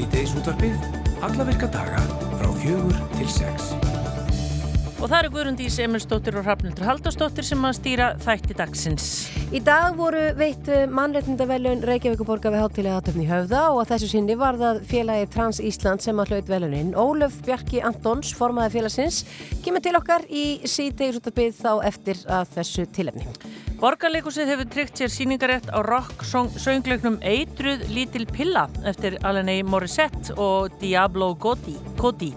Sýteis útvarfið, alla virka daga frá fjögur til sex. Og það eru Guðrundís Emilstóttir og Hrafnildur Haldarstóttir sem að stýra þætti dagsins. Í dag voru veitt mannreitndavelun Reykjavíkuborga við hátilega aðtöfni höfða og að þessu sinni var það félagi Trans Ísland sem að hlaut velunin. Ólöf Bjarki Antons, formaði félagsins, kemur til okkar í síðdegisúttabið þá eftir að þessu tilefni. Borgarleikusið hefur tryggt sér síningarétt á rock söngleiknum Eitruð Lítil Pilla eftir Alanei Morissette og Diablo Cody.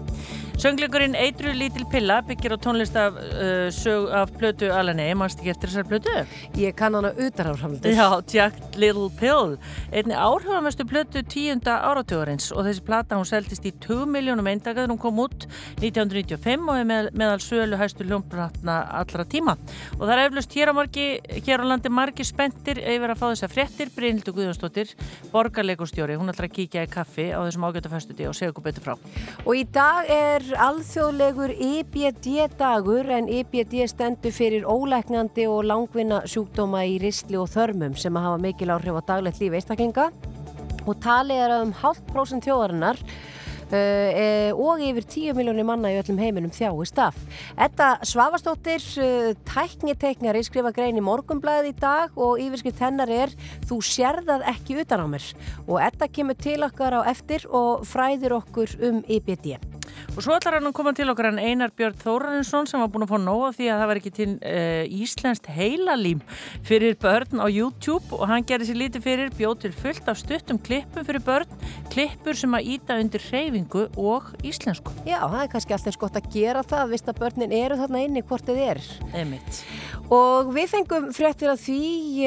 Söngleikurinn Eitruð Lítil Pilla byggir á tónlist af, uh, sög, af plötu Alanei, mannst ekki eftir þessar plötu? Ég kann hana utan á framöndur. Já, Jack Little Pill. Einni áhrifamestu plötu tíunda áratugurins og þessi plata hún seldist í 2 miljónum eindagaður, hún kom út 1995 og er með, meðal sölu hæstu hljómbratna allra tíma. Og það er eflust hér á, margi, hér á landi margi spendir yfir að fá þessa fréttir, Brynildur Guðjónsdóttir, borgarleikustjóri, hún ætlar að kíkja í kaffi á þessum ágæta föstudi og segja okkur betur frá. Og í dag er alþjóðlegur IBD-dagur en IBD stendur fyrir ólæknandi og langvinna sjúkdóma í ristli og þörmum sem að hafa mikil áhrif á daglegt lífi einstaklinga og talið er um hálft prósent þjóðarinnar Uh, og yfir 10 miljónir manna í öllum heiminum þjáist af. Þetta Svavastóttir, uh, tækniteknari, skrifa grein í morgumblæði í dag og yfirskrift hennar er Þú sérðað ekki utan á mér og þetta kemur til okkar á eftir og fræðir okkur um IBD. Og svo ætlar hann að koma til okkar en Einar Björn Þórarinsson sem var búin að fá nóga því að það var ekki til uh, Íslenskt heilalím fyrir börn á YouTube og hann gerði sér lítið fyrir bjóð til fullt af stuttum klippum fyrir börn, klippur sem að íta undir reyfingu og íslensku. Já, það er kannski alltaf skott að gera það, vist að börnin eru þarna inni hvort þið er. Einmitt. Og við fengum fréttir af því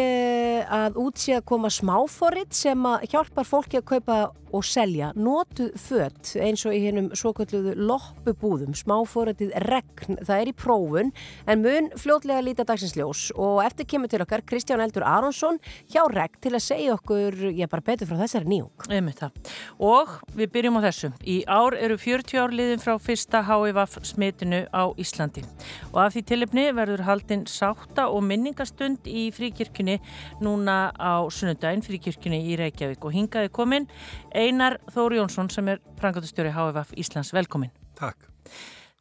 uh, að útsíða koma smáforrið sem að hjálpar fólki að kaupa og selja notuð fött eins og í hennum svo kalluðu loppubúðum, smáfórættið regn, það er í prófun en mun fljótlega líta dagsinsljós og eftir kemur til okkar Kristján Eldur Aronsson hjá regn til að segja okkur, ég bara betur frá þessari nýjung. Einmitt það. Og við byrjum á þessu. Í ár eru 40 ár liðin frá fyrsta HIVAF smitinu á Íslandi og af því tilipni verður haldinn sátta og minningastund í fríkirkjunni núna á sunnundaginn fríkirkjunni í Reykjavík og hingaði kominn Einar Þóri Jónsson sem er prangatustjóri HFF Íslands, velkomin. Takk.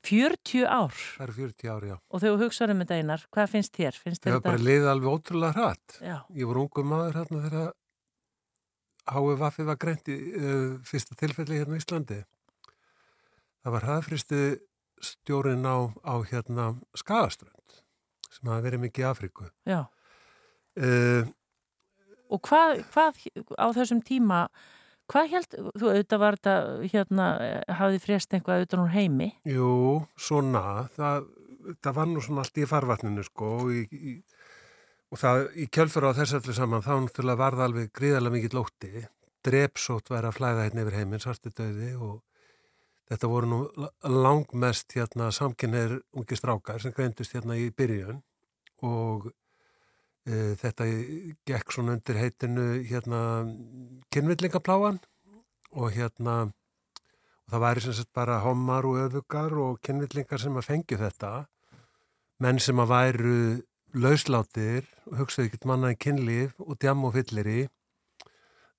40 ár. Það eru 40 ár, já. Og þegar þú hugsaður um þetta Einar, hvað finnst þér? Finnst Ég hef bara liðið alveg ótrúlega hratt. Já. Ég var ungu maður hérna þegar HFF var greint í uh, fyrsta tilfelli hérna í Íslandi. Það var hraðfristu stjórin á, á hérna Skagaströnd sem hafa verið mikið í Afríku. Já. Uh, og hvað, hvað á þessum tíma Hvað held, þú auðvitað var þetta, hérna, hafið frést einhvað auðvitað úr heimi? Jú, svona, það, það var nú svona allt í farvatninu, sko, og, í, í, og það, í kjölfur á þess allir saman, þá náttúrulega var það alveg gríðarlega mikið lótti, drepsótt væri að flæða hérna yfir heiminn, svarti döði, og þetta voru nú langmest, hérna, samkynneir ungi strákar sem greindust hérna í byrjun, og Þetta gekk svona undir heitinu hérna kynvillingapláan og hérna og það væri sem sagt bara homar og öfugar og kynvillingar sem að fengju þetta. Menn sem að væru lauslátir og hugsaðu ekkert mannaði kynlíf og djam og fyllir í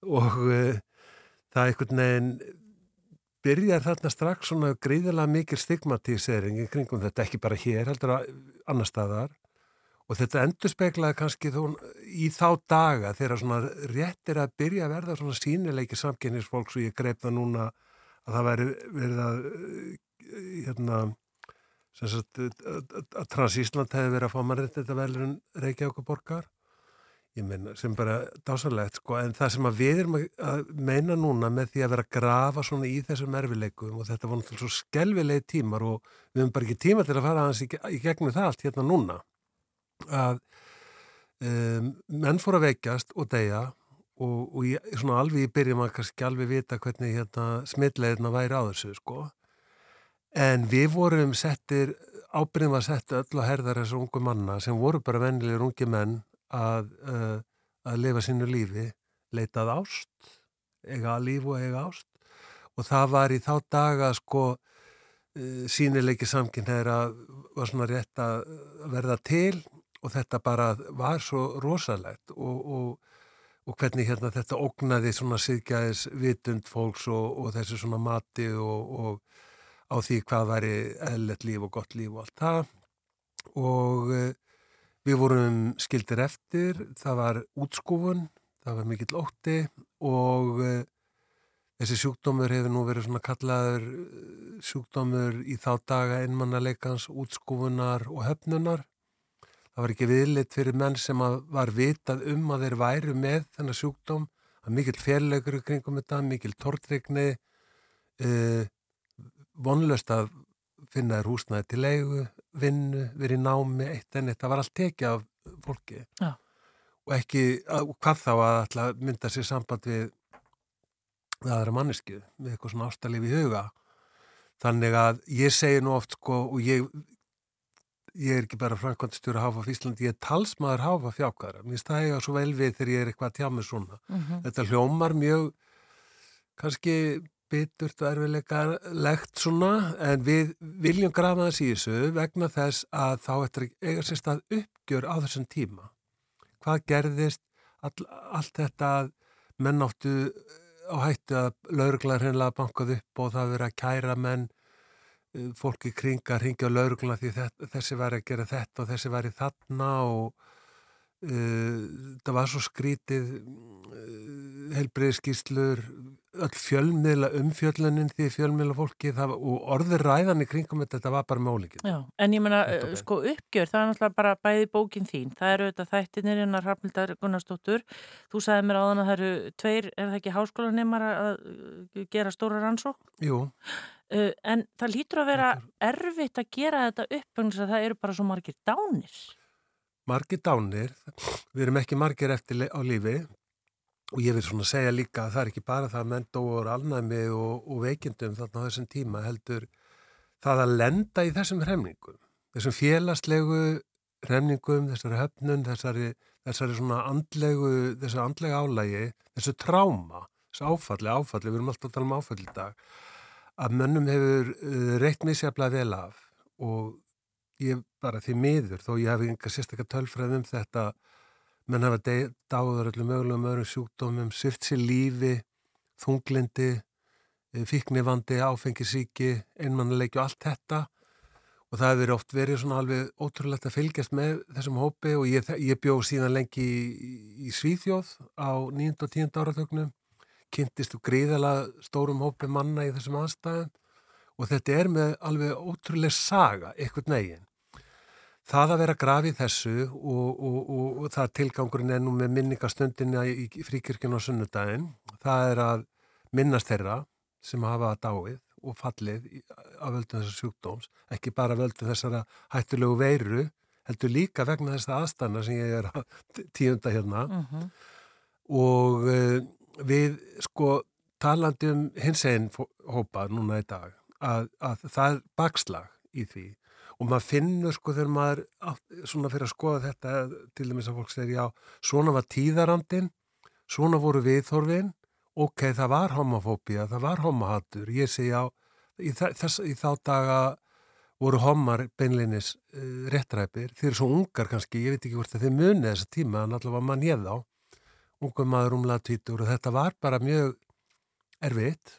og uh, það er einhvern veginn byrjar þarna strax svona gríðilega mikil stigmatísering í kringum þetta ekki bara hér heldur að annar staðar. Og þetta endur speklaði kannski þó í þá daga þegar svona réttir að byrja að verða svona sínileiki samkynningsfólk svo ég greip það núna að það væri verið að hérna sagt, að Transísland hefði verið að fá mannrætt þetta velurinn Reykjavík og borgar ég meina sem bara dásalegt sko en það sem við erum að meina núna með því að vera að grafa svona í þessum erfileikum og þetta var náttúrulega svo skelvilegi tímar og við höfum bara ekki tíma til að fara aðeins í, í gegnum það allt hérna núna að um, menn fór að veikjast og deyja og, og ég, svona alveg í byrjum að kannski alveg vita hvernig hérna, smittleirna væri á þessu sko. En við vorum settir ábyrðum að setja öll að herða þessu ungu manna sem voru bara vennilegur ungi menn að, uh, að lifa sínu lífi leitað ást eiga að lífu og eiga ást. Og það var í þá daga sko uh, sínileiki samkinn þeirra var svona rétt að verða til og þetta bara var svo rosalegt og, og, og hvernig hérna þetta ógnaði svona siðgæðis vitund fólks og, og þessi svona mati og, á því hvað væri eðlert líf og gott líf og allt það. Og uh, við vorum skildir eftir, það var útskúfun, það var mikill ótti og uh, þessi sjúkdómur hefur nú verið svona kallaður sjúkdómur í þá daga einmannaleikans, útskúfunar og höfnunar Það var ekki viðleitt fyrir menn sem var vitað um að þeir væru með þennan sjúkdóm. Það er mikill fjarlaugur kringum þetta, mikill tortrygni, eh, vonlöst að finna þér húsnaði til leigu, vinnu, verið námi, eitt en eitt. Það var allt tekið af fólki. Já. Og ekki, að, hvað þá að mynda sér samband við aðra mannesku, með eitthvað svona ástalíf í huga. Þannig að ég segi nú oft sko, og ég ég er ekki bara framkvæmstjóra Háfa Íslandi, ég er talsmaður Háfa fjákara. Mér finnst það svo vel við þegar ég er eitthvað að tjá mig svona. Mm -hmm. Þetta hljómar mjög, kannski biturt og erfiðleika legt svona, en við viljum grafa þess í þessu vegna þess að þá eftir eiga sérst að uppgjör á þessum tíma. Hvað gerðist, all, allt þetta að menn áttu á hættu að lauruglar hennilega bankað upp og það verið að kæra menn fólki kringa að ringja á laurugluna því þessi var að gera þetta og þessi var í þarna og uh, það var svo skrítið uh, helbreyðskíslur öll fjölmiðla umfjöllunin því fjölmiðla fólki það, og orður ræðan í kringum þetta, þetta var bara málingin. Já, en ég menna, sko uppgjör, það er náttúrulega bara bæði bókin þín, það eru auðvitað þættinir innan Rafnildar Gunnarsdóttur, þú sagði mér áðan að það eru tveir, er það ekki háskólanemar að gera stóra rannsók? Jú. Uh, en það lítur að vera erfitt að gera þetta upp en það eru bara svo margir dánir Margir dánir við erum ekki margir eftir á lífi og ég vil svona segja líka að það er ekki bara það að menn dóur alnæmi og, og veikindum þarna á þessum tíma heldur það að lenda í þessum hremningum þessum félagslegu hremningum, þessari höfnun þessari, þessari svona andlegu þessu andlega álægi, þessu tráma þessu áfalli, áfalli, við erum alltaf að tala um áfalli í dag að mönnum hefur uh, reitt misjaflega vel af. Og ég bara því miður þó ég hef enga sérstaklega tölfræð um þetta menn hafa dáður öllum mögulegum öðrum sjúkdómum, svift sér lífi þunglindi eh, fíknivandi, áfengisíki einmannleiki og allt þetta og það hefur oft verið svona alveg ótrúlegt að fylgjast með þessum hópi og ég, ég bjóð síðan lengi í, í Svíþjóð á 9. og 10. áratögnum kynntist og gríðala stórum hópi manna í þessum aðstæðum og þetta er með alveg ótrúlega saga, eitthvað negin. Það að vera grafið þessu og, og, og, og það tilgangurinn er nú með minningastundinna í, fríkirkjun og sunnudaginn, það er að minnast þeirra sem hafa dáið og fallið af völdum þessar sjúkdóms, ekki bara völdum þessara hættulegu veiru, heldur líka vegna þessar aðstanna sem ég er að tíunda hérna uh mhm. -huh. og uh, við sko talandi um hins einn hópa núna í dag að, að það er bakslag í því og maður finnur sko þegar maður svona fyrir að skoða þetta til dæmis að fólk segir já svona var tíðarandin svona voru viðþorfin ok, það var homofóbía, það var homohattur ég segi já í, þess, í þá daga voru homar beinleinis uh, réttræpir. Þeir eru svo ungar kannski, ég veit ekki hvort þeir munið þessa tíma en allavega mann ég þá. Ungum maður umlað tvítur og þetta var bara mjög erfitt.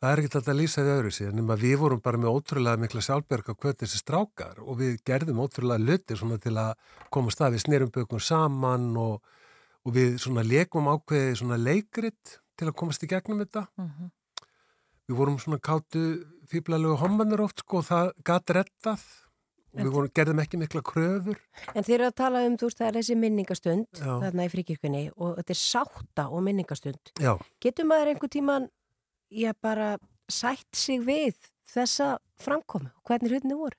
Það er ekki alltaf að lýsa því öðru síðan nema við vorum bara með ótrúlega mikla sjálfberg á kvöld þessi strákar og við gerðum ótrúlega luti til að koma stað við snerumbökum saman og, og við leikum ákveði leikrit til að komast í gegnum þetta. Mhm. -huh. Við vorum svona káttu fýblalegu hommanir oft sko og það gæti rettað og við vorum, gerðum ekki mikla kröfur En þið eru að tala um, þú veist, það er þessi minningastund Já. þarna í fríkirkunni og þetta er sátta og minningastund Já. Getur maður einhver tíman já, bara sætt sig við þessa framkomi og hvernig hlutinni voru?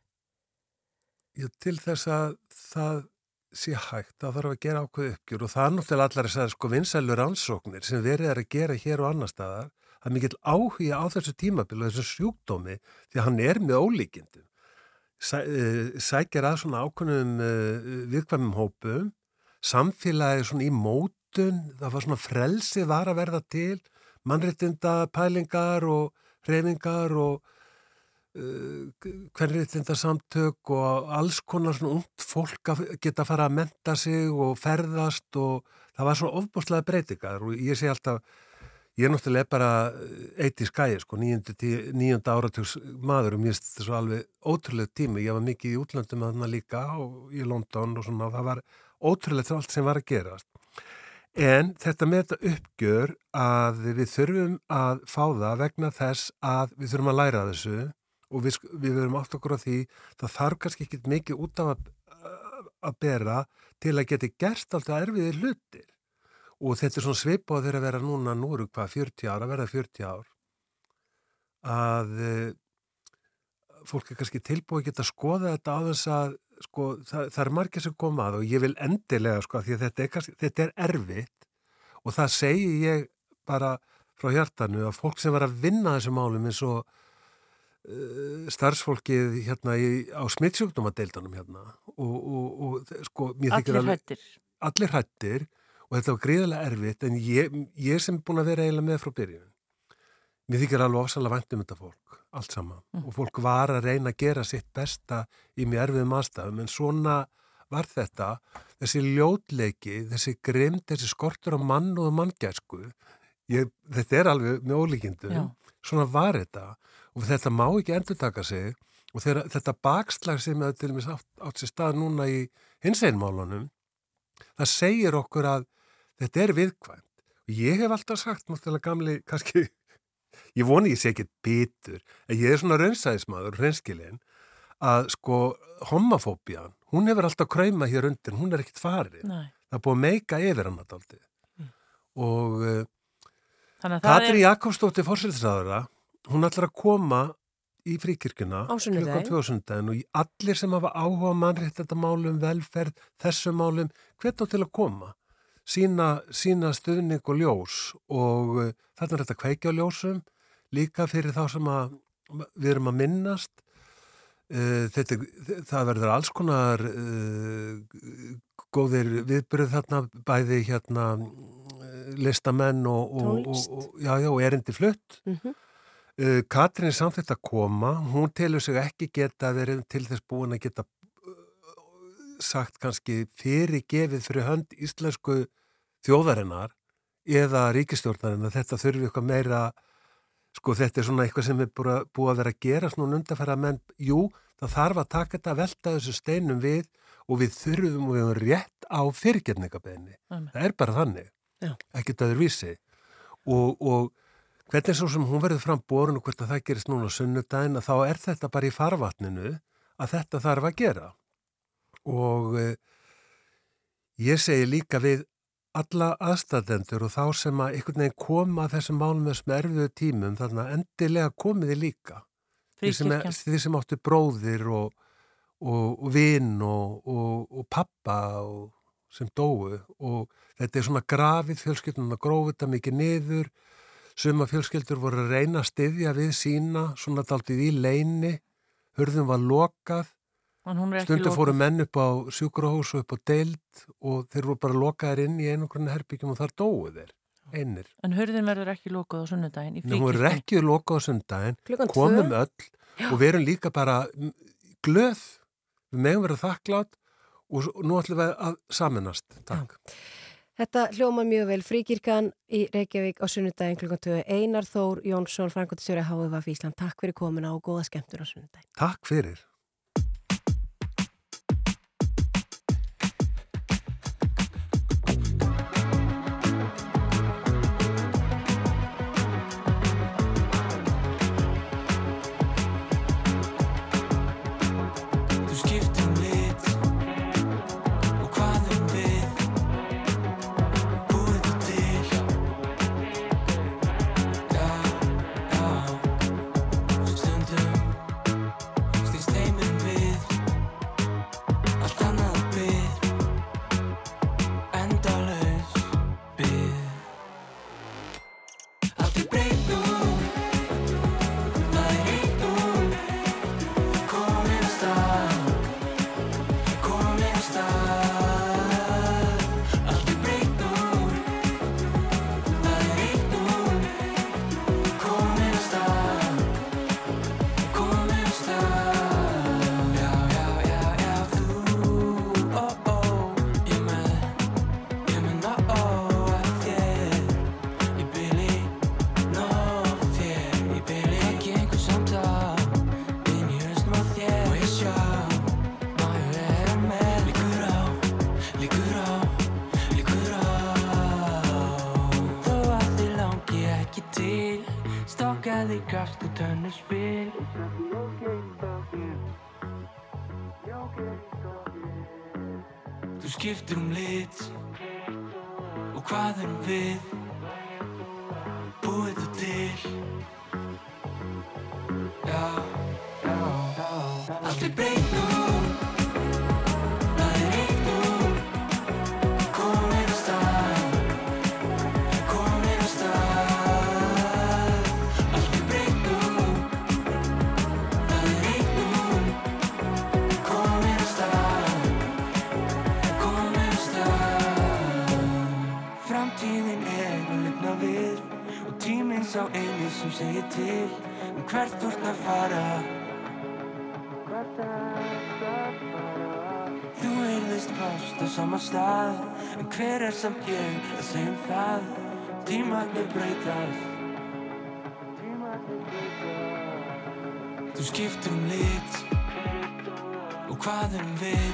Já, til þess að það sé hægt, það þarf að gera ákveð uppgjur og það er náttúrulega allar þess að sko vinsælur ansóknir sem verið er að gera hér og annar staðar það er mikill áhuga á þessu tímabilu og þessu sjúkdómi því að hann er með ólíkindum sæ, eh, sækjar að svona ákveðnum uh, viðkvæmum hópum, samfélagi svona í mótun, það var svona frelsi var að verða til, mannréttinda pælingar og reyfingar og, uh, hvernig samtök og alls konar svona ungt fólk að geta að fara að menta sig og ferðast og það var svona ofbúslega breytingar og ég sé alltaf Ég er náttúrulega bara eitt í skæði, sko, nýjönda áratugs maður og mér finnst þetta svo alveg ótrúlega tími. Ég var mikið í útlandum að hana líka og í London og svona og það var ótrúlega allt sem var að gerast. En þetta með þetta uppgjör að við þurfum að fá það vegna þess að við þurfum að læra þessu og við, við verum átt okkur á því það þarf kannski ekki mikið út af að, að bera til að geti gerst alltaf erfiðir hlutir. Og þetta er svona svip á þeirra að vera núna núru hvað 40 ár, að verða 40 ár að e, fólk er kannski tilbúið að geta skoða þetta á þess að sko, það, það er margir sem koma að og ég vil endilega sko því að þetta er, þetta er erfitt og það segi ég bara frá hjartanu að fólk sem var að vinna þessu málum eins og uh, starfsfólkið hérna í, á smittsjúkdómadeildanum hérna og, og, og sko Allir hættir Allir hættir og þetta var gríðilega erfitt en ég, ég sem er búin að vera eiginlega með frá byrjun mér þykir alveg ofsalega vænt um þetta fólk allt saman. Mm. og fólk var að reyna að gera sitt besta í mjög erfiðum aðstæðum. En svona var þetta. Þessi ljótleiki, þessi grimt þessi skortur á mann og manngæsku þetta er alveg með ólíkindum, svona var þetta. Og þetta má ekki endur taka sig. Og þegar, þetta bakslag sem er til og með átt, átt sér stað núna í hins einmálunum það segir okkur að þetta er viðkvæmt. Og ég hef alltaf sagt náttúrulega gamli, kannski ég voni ég sé ekki bitur en ég er svona raunsæðismadur, reynskilinn að sko homofóbían, hún hefur alltaf kræma hér undir, hún er ekkit farið Nei. það er búið að meika yfir hann að daldi mm. og uh, Katri er... Jakobsdóttir fórsæðisraðara, hún ætlar að koma í fríkirkuna klukkan 2000 og allir sem hafa áhuga mannrétt þetta málum, velferð, þessu málum hvert á til að koma sína, sína stuðning og ljós. Og uh, þarna er þetta kveikja ljósum líka fyrir þá sem að, við erum að minnast. Uh, þetta, það verður alls konar uh, góðir viðbyrð þarna bæði hérna listamenn og, og, og, já, já, og erindi flutt. Mm -hmm. Katrin er samþitt að koma. Hún telur sig ekki geta verið til þess búin að geta sagt kannski fyrir gefið fyrir hönd íslensku þjóðarinnar eða ríkistjórnarinnar þetta þurfi eitthvað meira sko þetta er svona eitthvað sem er búið að vera að gera svona undarfæra menn, jú það þarf að taka þetta að velta þessu steinum við og við þurfum og við höfum rétt á fyrirgerningabeginni, það er bara þannig Já. ekkert aður vísi og, og hvernig svo sem hún verður fram borun og hvert að það gerist núna sunnudagin að þá er þetta bara í farvatninu að þetta þarf að gera og eh, ég segi líka við alla aðstæðendur og þá sem að einhvern veginn koma þessum málum með smerfiðu tímum þannig að endilega komiði líka. Því sem, er, því sem áttu bróðir og, og, og vinn og, og pappa sem dói og þetta er svona grafið fjölskyldunum að grófa þetta mikið niður. Suma fjölskyldur voru að reyna að styðja við sína svona daldið í leini hörðum var lokað Stundu fóru menn upp á sjúkrahús og upp á deild og þeir voru bara lokaðir inn í einhvern herbyggjum og þar dóðu þeir, einir. En hörðin verður ekki lokað á fríkistum? Hún verður ekki lokað á sunnudagin, komum tvö? öll Já. og verum líka bara glöð, við meðum verður þakklátt og nú ætlum við að saminast. Takk. Já. Þetta hljóma mjög vel. Fríkirkan í Reykjavík á sunnudagin kl. 2. Einar Þór Jónsson, Frankóttisjóri HFF Ísland. Takk fyrir komuna og góða skemmtur á sunnudagin. Takk fyrir. Samt ég að segja um það Tímarnir breytast Þú skiptir um lit Og hvað erum við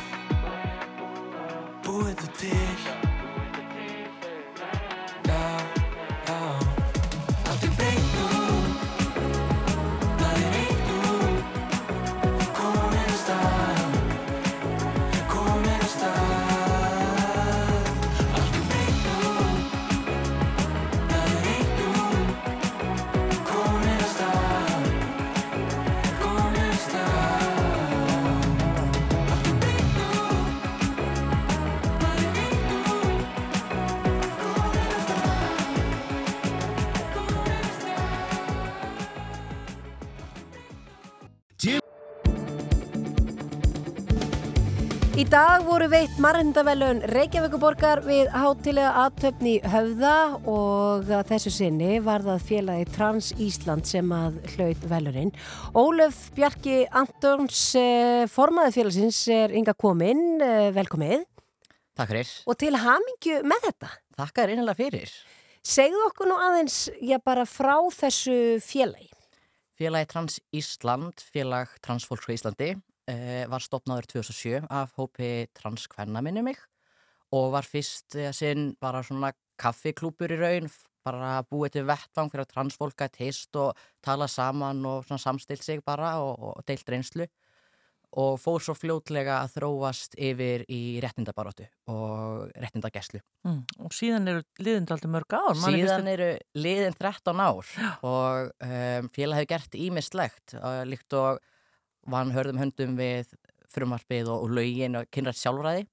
Búið þú til voru veitt marrendavelun Reykjavíkuborgar við hátilega aðtöfni höfða og þessu sinni var það félagi Trans Ísland sem að hlaut velurinn. Ólöf Bjarki Antons, eh, formaði félagsins, er ynga kominn, eh, velkomið Takk fyrir. og til hamingju með þetta. Þakka þér einhverja fyrir. Segðu okkur nú aðeins, já bara frá þessu félagi. Félagi Trans Ísland, félag transfólks á Íslandi, var stopnaður 2007 af hópi transkvenna minni mig og var fyrst eh, sinn bara svona kaffiklúpur í raun, bara búið til vettvang fyrir að transfólk að teist og tala saman og samstilt sig bara og, og deilt reynslu og fór svo fljótlega að þróast yfir í réttindabaróttu og réttindageslu. Mm. Og síðan eru liðindaldi mörg ár. Síðan eru liðin 13 ár og um, félag hefur gert ímislegt uh, líkt og vann hörðum höndum við frumarpið og, og lögin og kynrætt sjálfræði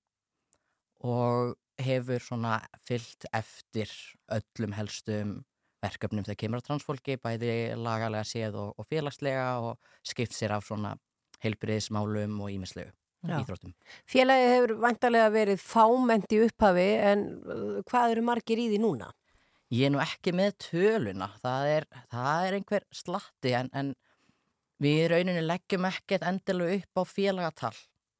og hefur svona fyllt eftir öllum helstum verkefnum þegar kemur á transfólki, bæði lagalega séð og, og félagslega og skipt sér af svona heilbriðismálum og ímislegu íþróttum. Félagi hefur vantarlega verið fáment í upphafi en uh, hvað eru margir í því núna? Ég er nú ekki með töluna, það er, það er einhver slatti en, en við í rauninni leggjum ekkert endilega upp á félagatal.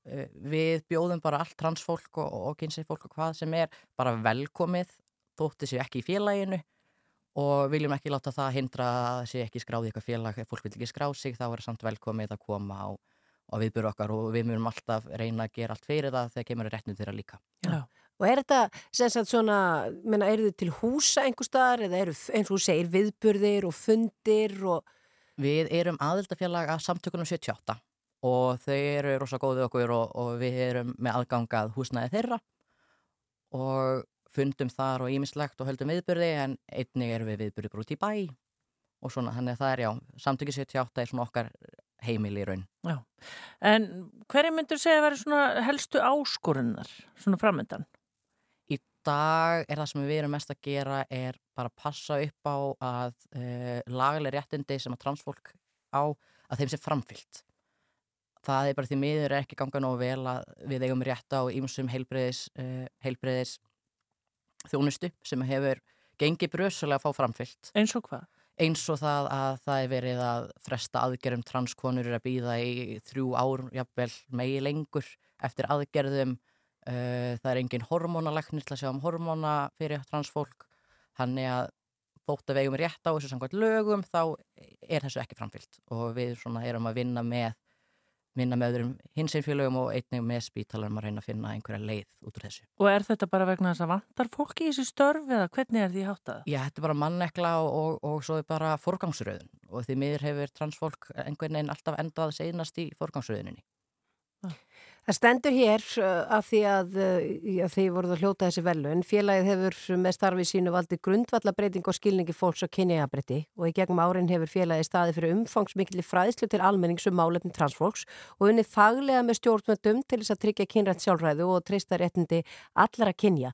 Eh, Við bjóðum bara allt transfólk og, og kynsið fólk og hvað sem er bara velkomið, þótti sér ekki í félaginu og viljum ekki láta það hindra að það sé ekki skráði eitthvað félag, ef fólk vil ekki skrá sig þá er samt velkomið að koma á, á viðbyrju okkar og við munum alltaf reyna að gera allt fyrir það þegar kemur að réttinu þeirra líka. Já. Og er þetta sem sagt svona, menna, eru þið til húsa einhver staðar eða eru, eins og þú segir, viðburðir og fundir og, Við erum aðildafélag að samtökunum 78 og þau eru rosa góðið okkur og, og við erum með aðgangað húsnæði þeirra og fundum þar og ímislegt og höldum viðbyrði en einnig erum við viðbyrði bara út í bæ og svona, þannig að það er já, samtökið 78 er svona okkar heimil í raun. Já. En hverju myndur segja að vera svona helstu áskorunar, svona framöndan? Í dag er það sem við erum mest að gera er bara passa upp á að uh, lagaleg réttindi sem að transfólk á að þeim sé framfyllt. Það er bara því miður er ekki ganga nógu vel að við eigum rétt á ýmsum heilbreyðis, uh, heilbreyðis þjónustu sem hefur gengið brösulega að fá framfyllt. Eins og hvað? Eins og það að það er verið að fresta aðgerðum transkonur er að býða í þrjú ár, jafnvel megi lengur eftir aðgerðum. Uh, það er engin hormónaleknir til að sjá um hormóna fyrir transfólk. Þannig að þótt að við eigum rétt á þessu samkvæmt lögum þá er þessu ekki framfyllt og við svona erum að vinna með vinna með öðrum hins einn félögum og einnig með spítalanum að reyna að finna einhverja leið út úr þessu. Og er þetta bara vegna þess að vantar fólki í þessu störf eða hvernig er því háttað? Já, þetta er bara mannekla og, og, og svo er bara forgangsröðun og því miður hefur transfólk einhvern veginn alltaf endað seinast í forgangsröðuninni. Það stendur hér uh, að því að, uh, að því voruð að hljóta þessi velun. Félagið hefur með starfi sínu valdi grundvallabreiting og skilningi fólks og kynniðabreyti og í gegnum árin hefur félagið staði fyrir umfangsmikli fræðslu til almenningsum málefni transfólks og unnið faglega með stjórnmöndum til þess að tryggja kynrætt sjálfræðu og treysta réttindi allara kynja.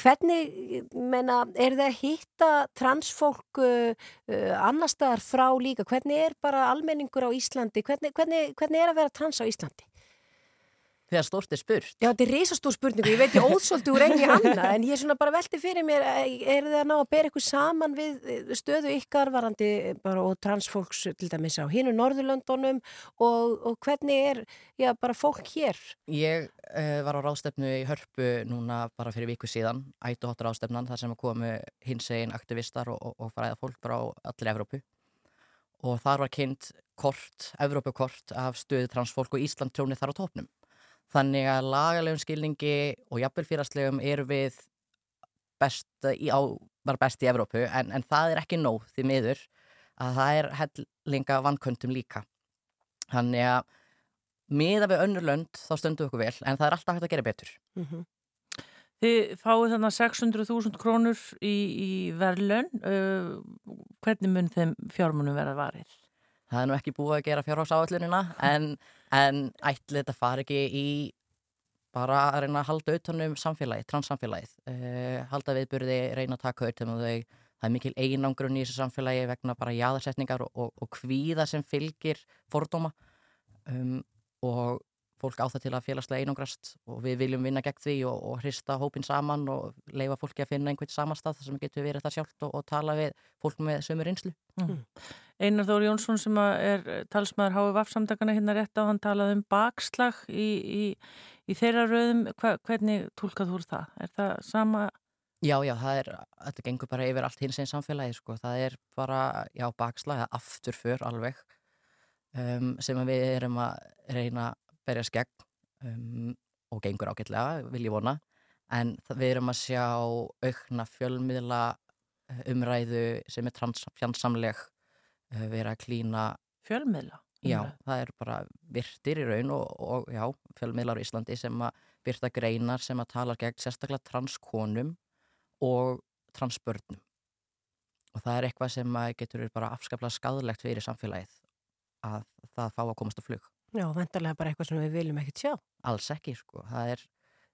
Hvernig, menna, er það að hitta transfólk uh, uh, annar staðar frá líka? Hvernig er bara almenningur á Íslandi? Hvernig, hvernig, hvernig er að vera trans á Íslandi? Þegar stórt er spurt. Já, þetta er reysastór spurningu, ég veit ég óþsóldi úr einni annað, en ég er svona bara velti fyrir mér, er það að ná að bera ykkur saman við stöðu ykkar varandi bara og transfólks til dæmis á hinu Norðurlöndunum og, og hvernig er, já, bara fólk hér? Ég uh, var á ráðstefnu í Hörpu núna bara fyrir viku síðan, ættuhóttur ráðstefnan, þar sem komu hins egin aktivistar og, og, og fræða fólk frá allir Evrópu og þar var kynnt kort, Evrópukort af stöðu transfólk og Ísland trónið þar á tópnum. Þannig að lagalegum skilningi og jafnvel fyrirastlegum eru við best í, á, var best í Evrópu en, en það er ekki nóg því miður að það er hellinga vannköntum líka. Þannig að miða við önnur lönd þá stöndum við okkur vel en það er alltaf hægt að gera betur. Mm -hmm. Þið fáið þannig 600.000 krónur í, í verðlun. Uh, hvernig mun þeim fjármunum verða varið? Það er nú ekki búið að gera fjárhásáallunina en, en ætlið þetta fari ekki í bara að reyna að halda auðvitaðnum samfélagið, transsamfélagið, uh, halda viðburði, reyna að taka auðvitaðum þau. Það er mikil einangrun í þessu samfélagi vegna bara jáðarsetningar og, og, og kvíða sem fylgir fordóma um, og fólk á það til að félagslega einangrast og við viljum vinna gegn því og, og hrista hópin saman og leifa fólki að finna einhvern samanstað sem getur verið það sjálft og, og tala við fólk með sömur einslu. Mm. Einar Þóri Jónsson sem er talsmaður HVF samtakana hérna rétt á, hann talaði um bakslag í, í, í þeirra rauðum. Hva, hvernig tólkað þú það? Er það sama? Já, já, það er, þetta gengur bara yfir allt hins einn samfélagi, sko. Það er bara, já, bakslag, afturför alveg um, sem við erum að reyna berjast gegn um, og gengur ágætlega, vil ég vona. En við erum að sjá aukna fjölmiðla umræðu sem er fjandsamleg uh, vera að klína. Fjölmiðla? Já, það er bara virtir í raun og, og já, fjölmiðlar í Íslandi sem að byrta greinar sem að tala gegn sérstaklega transkonum og transbörnum. Og það er eitthvað sem getur bara afskaplega skadlegt fyrir samfélagið að það fá að komast á flug Já, vendarlega bara eitthvað sem við viljum ekkert sjá. Alls ekki, sko. Það er,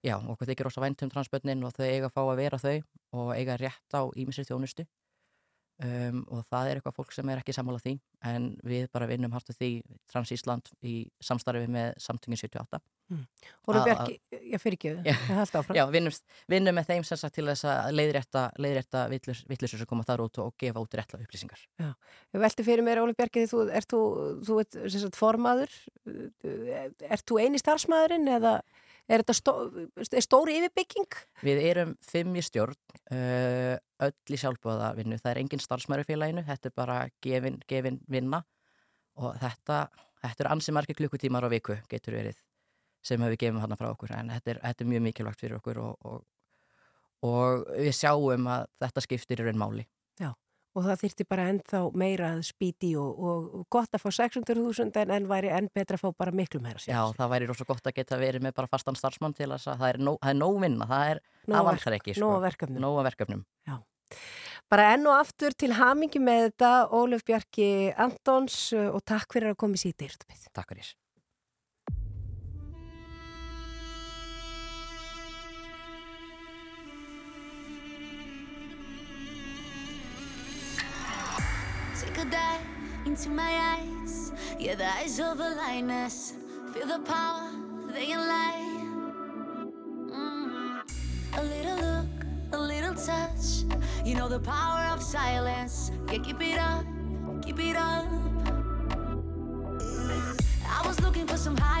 já, okkur þykir ósað vænt um transbönnin og þau eiga að fá að vera þau og eiga rétt á ímisri þjónustu um, og það er eitthvað fólk sem er ekki sammála því en við bara vinnum hartu því Trans Ísland í samstarfi með samtöngin 78. Mm. Hóru Björki, já fyrir ekki, það held áfram. Já, vinnum, vinnum með þeim sem sagt til þess að leiðrétta, leiðrétta vittlusur sem koma þar út og gefa út réttla upplýsingar. Já, ég velti fyrir mér, Óli Björki, þú, er þú, þú ert sagt, formaður, er þú eini starfsmæðurinn eða er þetta stó, er stóri yfirbygging? Við erum fimm í stjórn, öll í sjálfbóða vinnu, það er engin starfsmæður í félaginu, þetta er bara gefin, gefin vinna og þetta, þetta er ansi margir klukkutímar á viku, getur verið sem við gefum hann frá okkur en þetta er, þetta er mjög mikilvægt fyrir okkur og, og, og við sjáum að þetta skiptir í raun máli. Já, og það þyrti bara ennþá meira að spýti og, og gott að fá 600.000 en, en væri enn betra að fá bara miklu meira. Já, það væri rosalega gott að geta verið með bara fastan starfsmann til þess að það er, nóg vinna, það er, það vantar ekki. Nóg verkefnum. Nóg verkefnum. Já. Bara enn og aftur til hamingi með þetta, Óluf Bjarki Antons og takk fyrir að koma í síti. Takk fyrir. Into my eyes. Yeah, the eyes of a lioness. Feel the power, they can lie. Mm. A little look, a little touch. You know the power of silence. Yeah, keep it up, keep it up. I was looking for some high,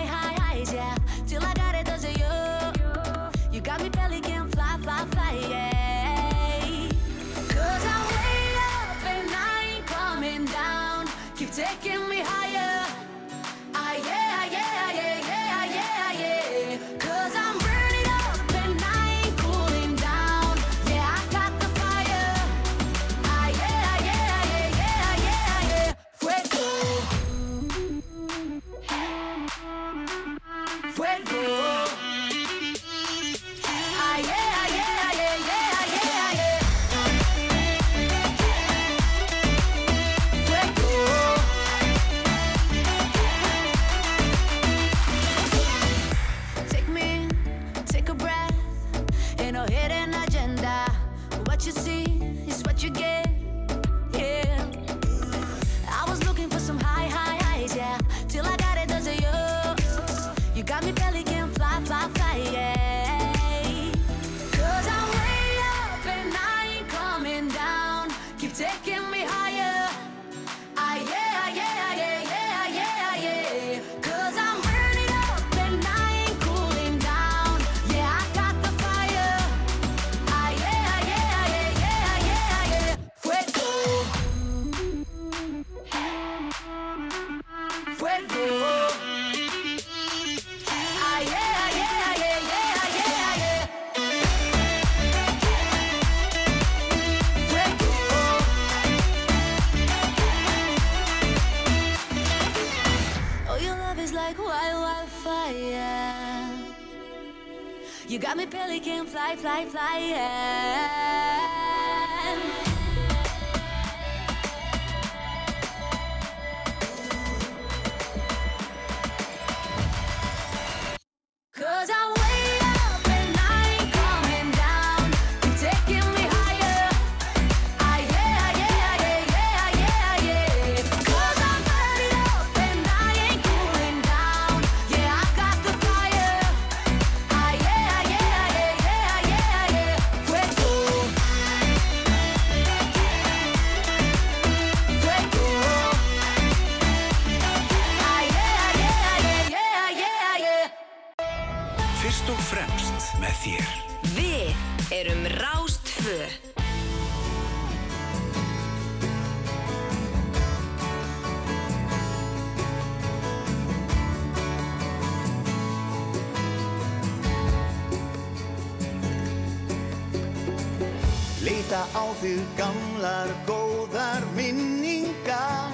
sig gamlar góðar minningar.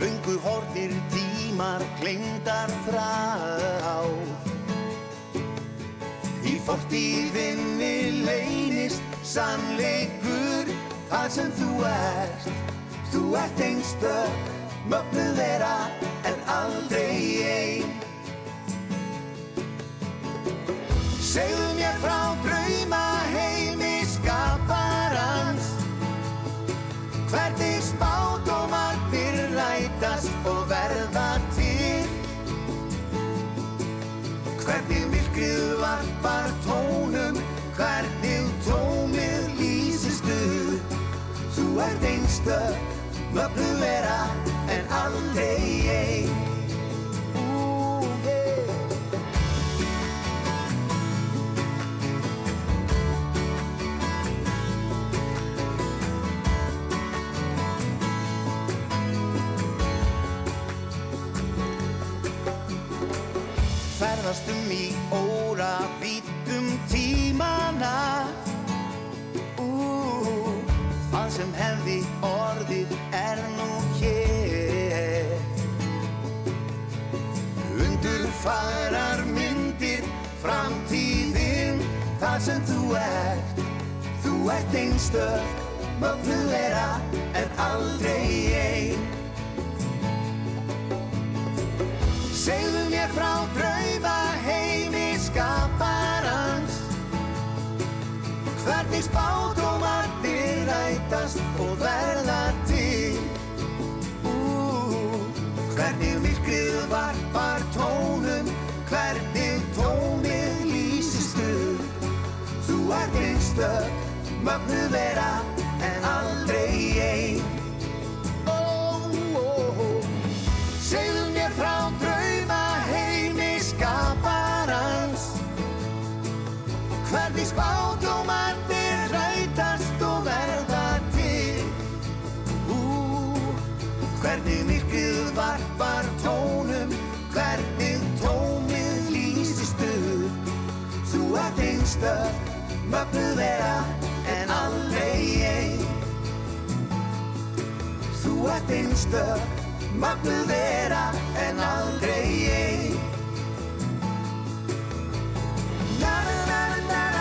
Lungu hortir tímar glemdar frá. Í fortíðinni leynist sannleikur Það sem þú ert, þú ert einstök mögnu möppu er að en aldrei ég ert Þú ert einstök, mögnu vera en aldrei ein. Segðu mér frá drauma heimi skaparans. Hvernig spá þökk, mögnu vera en aldrei einn. Oh, oh, oh. Segðu mér frá drauma heimi skaparans, hvernig spátumarnir rætast og verða til. Hvernig myrkrið varpar tónum, hvernig tómið lýsist upp, þú ert einstaklega mögnuð vera en aldrei ég Þú ert einstök mögnuð vera en aldrei ég Na na na na na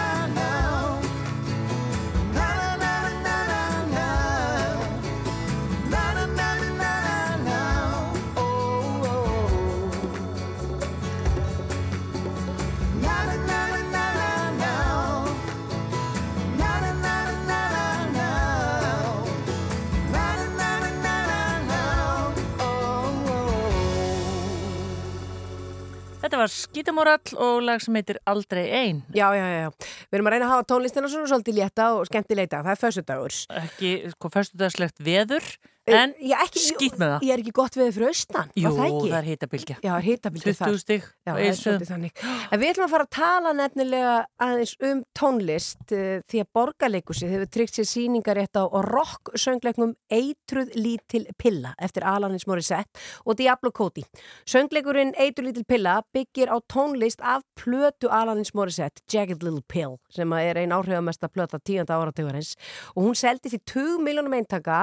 Þetta var Skítamórall og lag sem heitir Aldrei ein. Já, já, já. Við erum að reyna að hafa tónlistina svona svolítið létta og skemmtileita. Það er fössudagur. Ekki, sko, fyrstudagslegt veður, en Já, ekki, skýt með það. Ég er ekki gott við fyrir austan. Jú, það er hitabildi 20 stig. Já, á það er Egilsstöðum. svolítið þannig. En við ætlum að fara að tala nefnilega aðeins um tónlist uh, því að borgarleikusið hefur tryggt sér síningarétt á rock söngleikum Eitruð lítil pilla eftir Alanis Morissette og Diablo Cody. Söngleikurinn Eitruð lítil pilla byggir á tónlist af plötu Alanis Morissette, Jagged Little Pill, sem er ein áhrifamesta plöta tíunda árategurins og hún seldi því 2 miljónum eintaka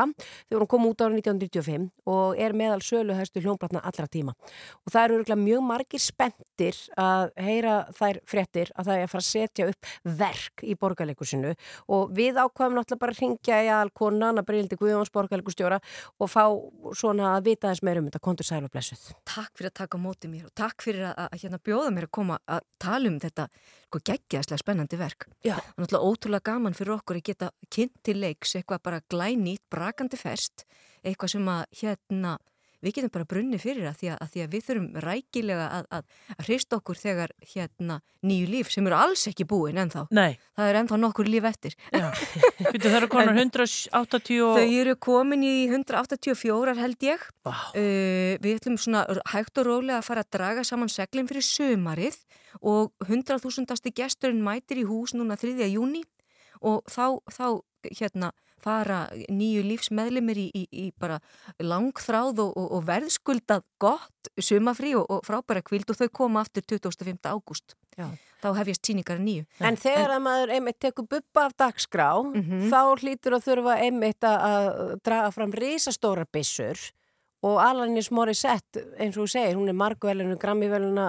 þegar hún kom út árið 1995 og er meðal söluhæstu hljómbratna allra tíma. Og það eru örugglega mjög margir spenntir að heyra þær fréttir að það er að fara að setja upp verk í borgarleikusinu og við ákvaðum náttúrulega bara að ringja í alkona, Anna Brildi Guðjóns borgarleikustjóra og fá svona að vita þess meira um þetta, kontur sæl og blessuð. Takk fyrir að taka á móti mér og takk fyrir að, að hérna bjóða mér að koma að tala um þetta sko geggjæðslega spennandi verk. Já. Er náttúrulega ótrúlega gaman fyrir okkur að geta kynnt til leiks eitthvað bara glænýtt, brakandi fest, eitthvað sem að hérna við getum bara brunni fyrir það því að, að, því að við þurfum rækilega að, að, að hrista okkur þegar hérna nýju líf sem eru alls ekki búin ennþá. Nei, Það er ennþá nokkur líf eftir. já. Býtu, það eru konar 180 og... Þau eru komin í 184 held ég. Vá. Uh, við ætlum svona hægt og rólega að fara að draga saman seglinn fyrir sömarið og 100.000. gesturinn mætir í hús núna 3. júni og þá, þá hérna fara nýju lífsmeðlimir í, í, í bara langþráð og, og, og verðskuldað gott sumafrí og, og frábæra kvild og þau koma aftur 25. ágúst. Þá hefjast síningar nýju. En þegar að maður einmitt tekur buppa af dagskrá, Mhm. þá hlýtur að þurfa einmitt að- að draga fram risastóra byssur og Alanis Morissette, eins og þú segir, hún er margvelinu, grammivöluna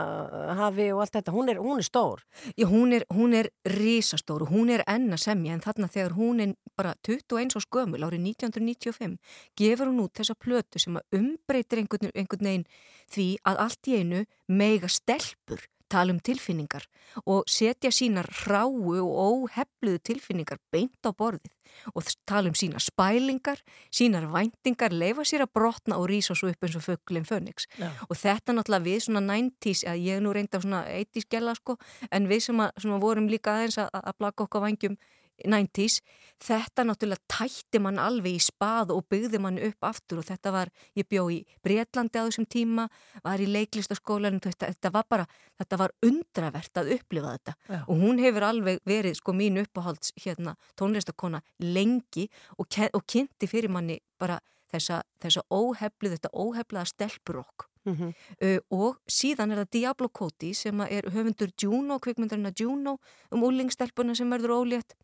hafi og allt þetta, hún er, hún er stór. Já, hún er, hún er risastór og hún er enn að semja en þarna þegar hún er bara 21 á skömmul árið 1995 gefur hún út þessa plötu sem að umbreytir einhvern, einhvern veginn því að allt í einu meiga stelpur tala um tilfinningar og setja sínar hráu og óhefluðu tilfinningar beint á borðið og tala um sínar spælingar, sínar væntingar, leifa sér að brotna og rísa svo upp eins og föglinn Fönix Já. og þetta náttúrulega við svona 90s, að ég er nú reynda svona 80s gæla sko, en við sem, að, sem að vorum líka aðeins að, að blaka okkar vangjum 90s, þetta náttúrulega tætti mann alveg í spað og byggði mann upp aftur og þetta var, ég bjó í Breitlandi á þessum tíma, var í leiklistaskólanum, þetta, þetta var bara, þetta var undravert að upplifa þetta Já. og hún hefur alveg verið sko mín uppáhalds hérna tónlistakona lengi og, og kynnti fyrir manni bara þessa, þessa óheflu, þetta óheflaða stelpurokk Mm uh, og síðan er það Diablo Cody sem er höfundur Juno, kvikmyndarinn að Juno um úlingstelpuna sem verður ólétt.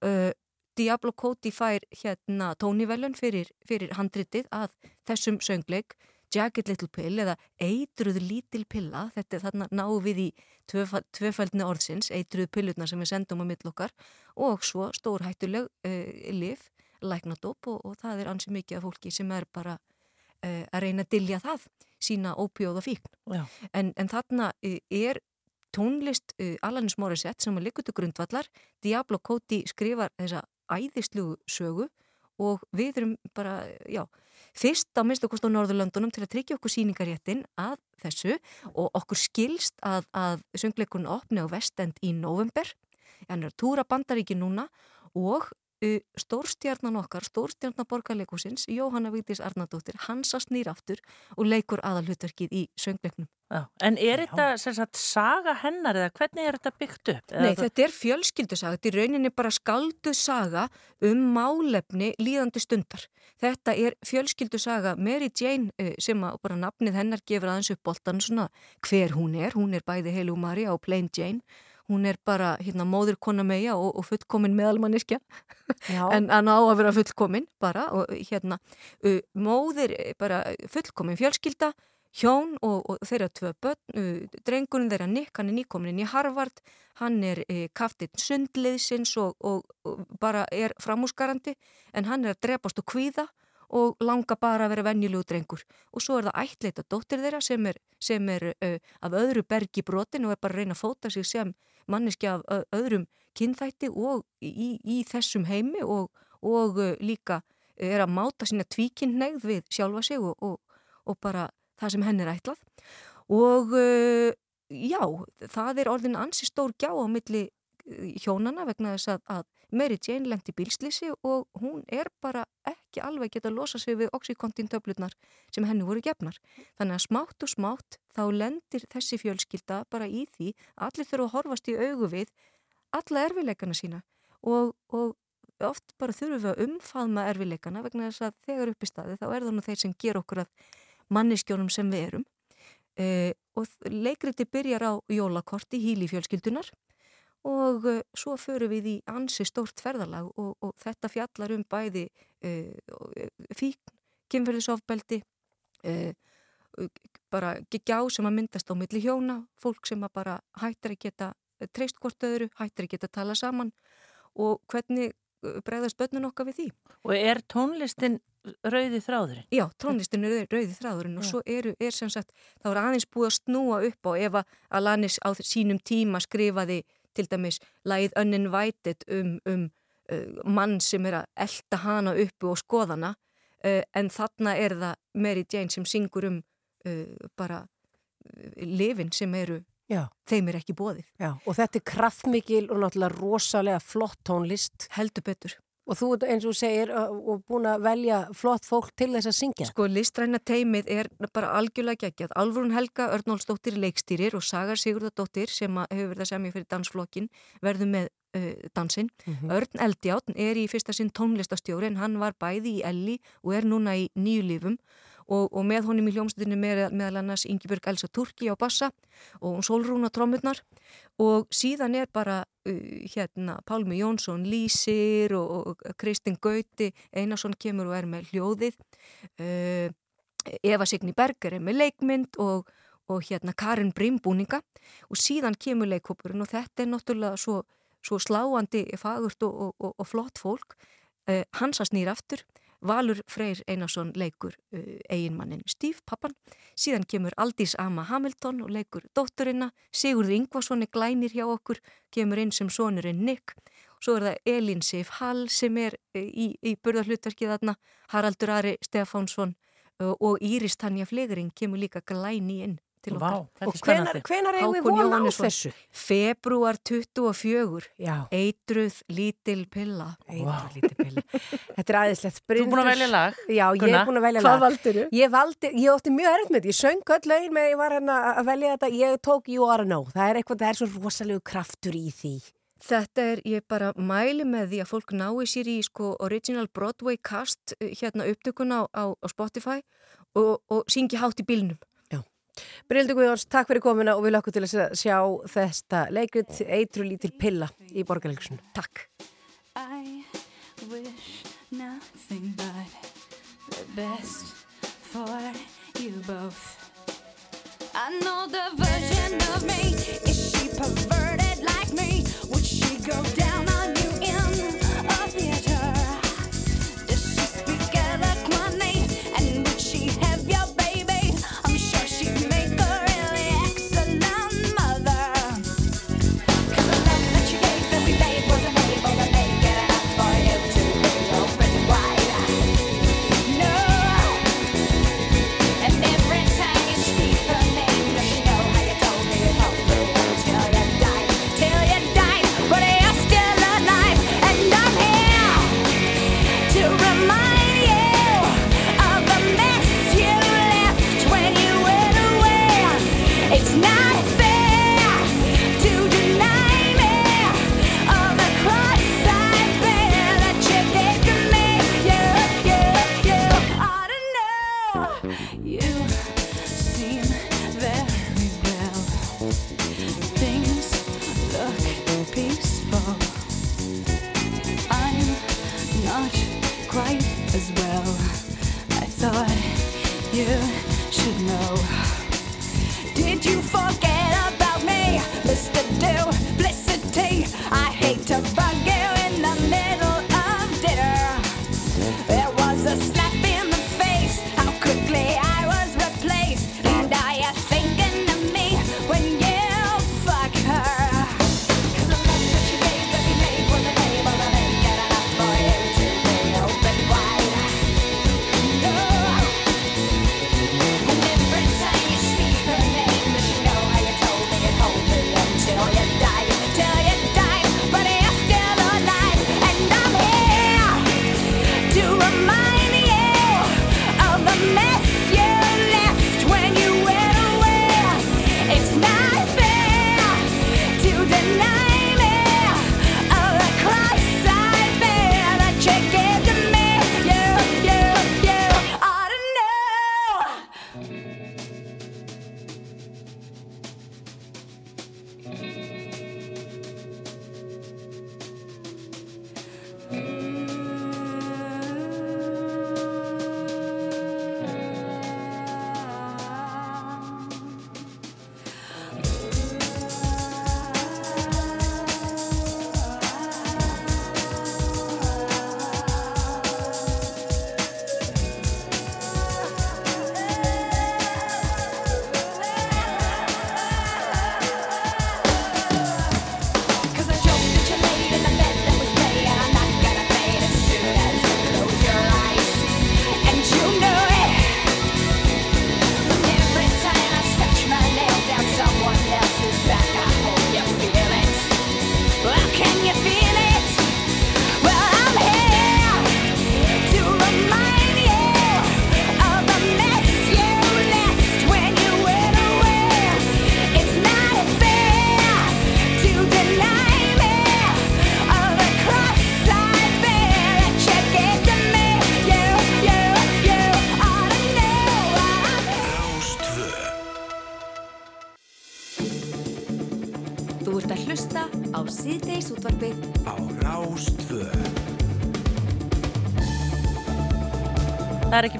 Uh, Diablo Cody fær hérna tónivelun fyrir, fyrir handritið að þessum söngleik Jagged Little Pill eða eitruð lítil pilla, þetta er þarna náum við í tvöfældni orðsins, eitruð pillutna sem við sendum á millokkar og svo stórhættuleg uh, lif, læknadóp og, og það er ansi mikið af fólki sem er bara uh, að reyna að dilja það, sína ópjóða fíkn. En, en þarna uh, er tónlist uh, Alanis Morissette sem er líkutu grundvallar, Diablo Cody skrifar þessa æðislugu sögu og við erum bara, já, fyrst á minnstu kost á Norðurlöndunum til að tryggja okkur síningaréttin að þessu og okkur skilst að, að söngleikurinn opni á vestend í november, hann er að túra bandaríki núna og stórstjarnan okkar, stórstjarnan borgarleikusins, Jóhanna Vigdís Arnardóttir, hans að snýra aftur og leikur aðalhutverkið í söngleiknum. Já. En er þetta sem sagt saga hennar eða hvernig er þetta byggt upp? Nei, það- þetta er fjölskyldusaga, þetta er rauninni bara skaldu saga um málefni líðandi stundar. Þetta er fjölskyldusaga Mary Jane sem að bara nafnið hennar gefur aðeins upp boltan svona hver hún er. Hún er bæði Heilu Maria og Plain Jane. Hún er bara hérna, móður kona meia og, og fullkomin meðalmanniskja Já. en hann á að vera fullkomin bara og hérna uh, móðir eh, bara fullkomin fjölskylda hjón og, og þeirra tvö börn uh, drengurinn þeirra Nick, hann er nýkomin inn í Harvard hann er uh, kaftinn sundliðsins og, og, bara er framúsgarandi en hann er að drepast og kvíða og langa bara að vera venjulegu drengur og svo er það ættleita dóttir þeirra sem er, sem er af öðru bergi brotin og er bara að reyna að fóta sig sem manneski af öðrum kynþætti og í, í þessum heimi og, og líka er að máta sína tvíkinnegð við sjálfa sig og, og, og bara það sem henn er ætlað. Og já, það er orðin ansi stór gjá á milli hjónana vegna þess að, að Mary Jane lengt í bílslýsi og hún er bara ekki alveg geta losa sig við oxykontintöflutnar sem henni voru gefnar. Þannig að smátt og smátt þá lendir þessi fjölskylda bara í því allir þurfa að horfast í augu við alla erfileikana sína og, og oft bara þurfum við að umfaðma erfileikana vegna þess að þegar upp í staði þá er það nú þeir sem ger okkur að manneskjónum sem við erum e, og leikriti byrjar á jólakorti híli fjölskyldunar og uh, svo förum við í ansi stórt ferðalag og, og þetta fjallar um bæði uh, fíkn, kynferðisofbeldi uh, bara gjá sem að myndast á milli hjóna, fólk sem að bara hættir að geta treyst hvort öðru, hættir að geta tala saman og hvernig bregðast börnun okkar við því. Og er tónlistin rauði þráðurinn? Já, tónlistin er rauði þráðurinn og svo eru, er sem sagt, þá er aðeins búið að snúa upp á ef að Alanis á sínum tíma skrifaði til dæmis lagið Uninvited um, um uh, mann sem er að elda hana uppu og skoðana uh, en þarna er það Mary Jane sem syngur um uh, bara lifin sem eru Já. þeim er ekki bóðið. Já, og þetta er kraftmikil og náttúrulega rosalega flott tónlist. Heldur betur. Og þú eins og segir og búin að velja flott fólk til þess að syngja. Sko listræna teimið er bara algjörlega geggjað. Alvrún Helga Örnólfsdóttir leikstýrir og Sagar Sigurðardóttir sem hefur verið að semja fyrir dansflokkin verður með uh, dansinn. Mm -hmm. Örn Eldjátt er í fyrsta sinn tónlistastjóri en hann var bæði í Elli og er núna í nýju lífum og, og með honum í hljómsveitinu með, meðal annars Ingebjörg Elsa Turki á bassa og Solrún á trommurnar. Og síðan er bara uh, hérna Pálmi Jónsson Lísir og, og Kristinn Gauti Einarsson kemur og er með hljóðið. Uh, Eva Signi Berger er með leikmynd og, og hérna Karin Brimbúninga. Og síðan kemur leikhópurinn og þetta er náttúrulega svo, svo sláandi fagurt og flott fólk. Uh, Hansa snýr aftur Valur Freyr Einarsson leikur uh, eiginmannin Steve, pappan. Síðan kemur Aldís Ama Hamilton og leikur dótturina. Sigurður Ingvarsson er glænir hjá okkur, kemur inn sem sonurinn Nick. Svo er það Elin Sif Hall sem er uh, í, í burðarhlutverkið þarna. Haraldur Ari Stefánsson uh, og Íris Tanja Flegring kemur líka glæni inn til okkar. Vá, og hvenar, hvenar eigum við vona á þessu? Februar 24 Já. eitruð lítil pilla. Eitruð wow. lítil pilla. Þetta er aðeinslegt Þú er búin að velja lag Já, ég er búin að velja Hvað lag. valdur þú? Ég valdi, ég ótti mjög erfitt með þetta Ég söng öll lögin með ég var hérna að velja þetta. Ég tók You Are Know. Það er eitthvað, það er svo rosalegu kraftur í því. Þetta er, ég bara mæli með því að fólk nái sér í sko original Broadway cast hérna upptökuna á, á, á Spotify og, og syngi hátt í bílnum Brynildur Guðjóns, takk fyrir komina og við lökum til að sjá þetta leikrit Eitru lítil pilla í borgarleikursun. Takk. I wish nothing but the best for you both. I know the version of me. Is she perverted like me? Would she go down on you in a theater?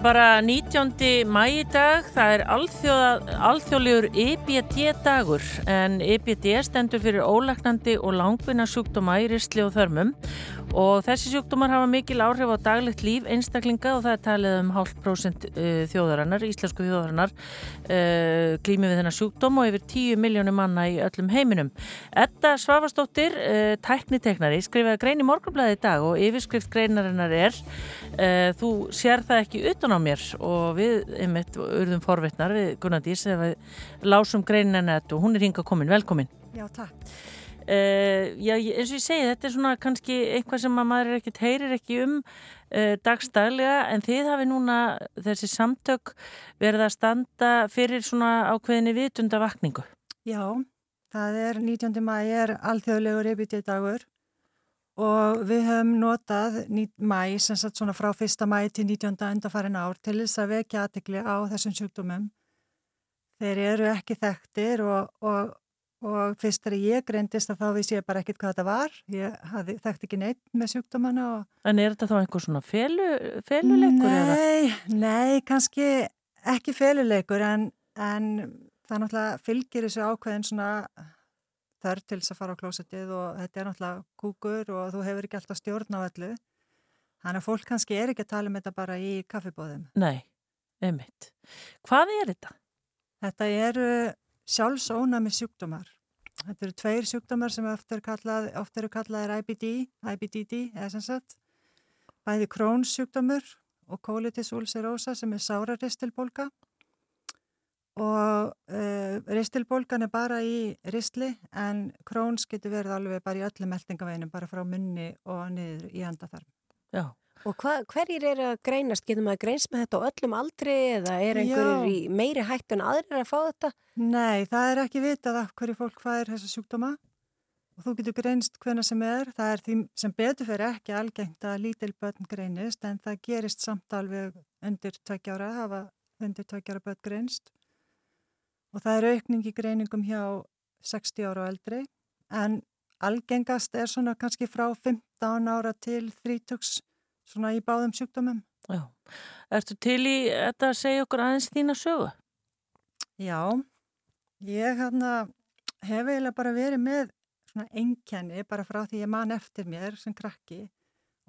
Bara 19. mæ í dag, það er alþjóðlegur EBD-dagur en EBD stendur fyrir ólæknandi og langvinna sjúkdóma í ristli og þörmum og þessi sjúkdómar hafa mikil áhrif á daglegt líf einstaklinga og það er talið um hálf prósent uh, þjóðarinnar, íslensku þjóðarinnar uh, glými við þennan sjúkdóm og yfir 10 miljónum manna í öllum heiminum. Edda Svavastóttir, uh, tækniteknari, skrifaði grein í morgunblæði í dag og yfirskrift greinarinnar er þú sér það ekki utan á mér og við, einmitt, urðum forvitnar við Gunnar Dís eða við lásum greinina og hún er hinga komin, velkomin. Já, takk. Uh, já, eins og ég segi, þetta er svona kannski eitthvað sem að maður ekkert heyrir ekki um uh, dagstaglega en þið hafi núna þessi samtök verið að standa fyrir svona ákveðinni vitundavakningu. Já, það er 19. mæ er alþjóðlegur EBT dagur og við höfum notað ní- mæ, sem sagt svona frá 1. mæ til 19. undarfærin ár til þess að vekja aðtekli á þessum sjúkdómum. Þeir eru ekki þekktir og, og, og fyrst þegar ég greindist að þá vissi ég bara ekkit hvað þetta var. Ég hafði þekkt ekki neitt með sjúkdómana og En er þetta þá einhver svona felu, feluleikur eða? Nei, nei, kannski ekki feluleikur en, en það náttúrulega fylgir þessu ákveðin svona þörf til þess að fara á klósettið og þetta er náttúrulega kúkur og þú hefur ekki alltaf stjórn á öllu. Þannig að fólk kannski er ekki að tala um þetta bara í kaffibóðum. Nei, einmitt. Hvað er þetta? Þetta eru sjálfsónami sjúkdómar. Þetta eru tveir sjúkdómar sem oft eru, kallað, kallaðir IBD, IBDD, eða sem sagt. Bæði Crohn's sjúkdómur og colitis ulcerosa sem er sáraristilbólka. Og uh, ristilbólgan er bara í ristli en Crohn's getur verið alveg bara í öllum meldingaveginum, bara frá munni og niður í endaþarm. Já. Og hva, hverjir er að greinast? Getur maður greinst með þetta á öllum aldri eða er einhverjir í meiri hættu en aðrir að fá þetta? Nei, það er ekki vitað af hverju fólk fær þessa sjúkdóma og þú getur greinst hvena sem er. Það er því sem betur fyrir ekki algengt að lítil börn greinist en það gerist samt alveg undir tveggjára, hafa undir tveggjára börn greinst og það er aukning í greiningum hjá 60 ára og eldri en algengast er svona kannski frá 15 ára til 30 svona í báðum sjúkdómum. Já. Ertu til í þetta að segja okkur aðeins þína sögu? Já, ég hérna hef eiginlega bara verið með svona einkenni bara frá því ég man eftir mér sem krakki,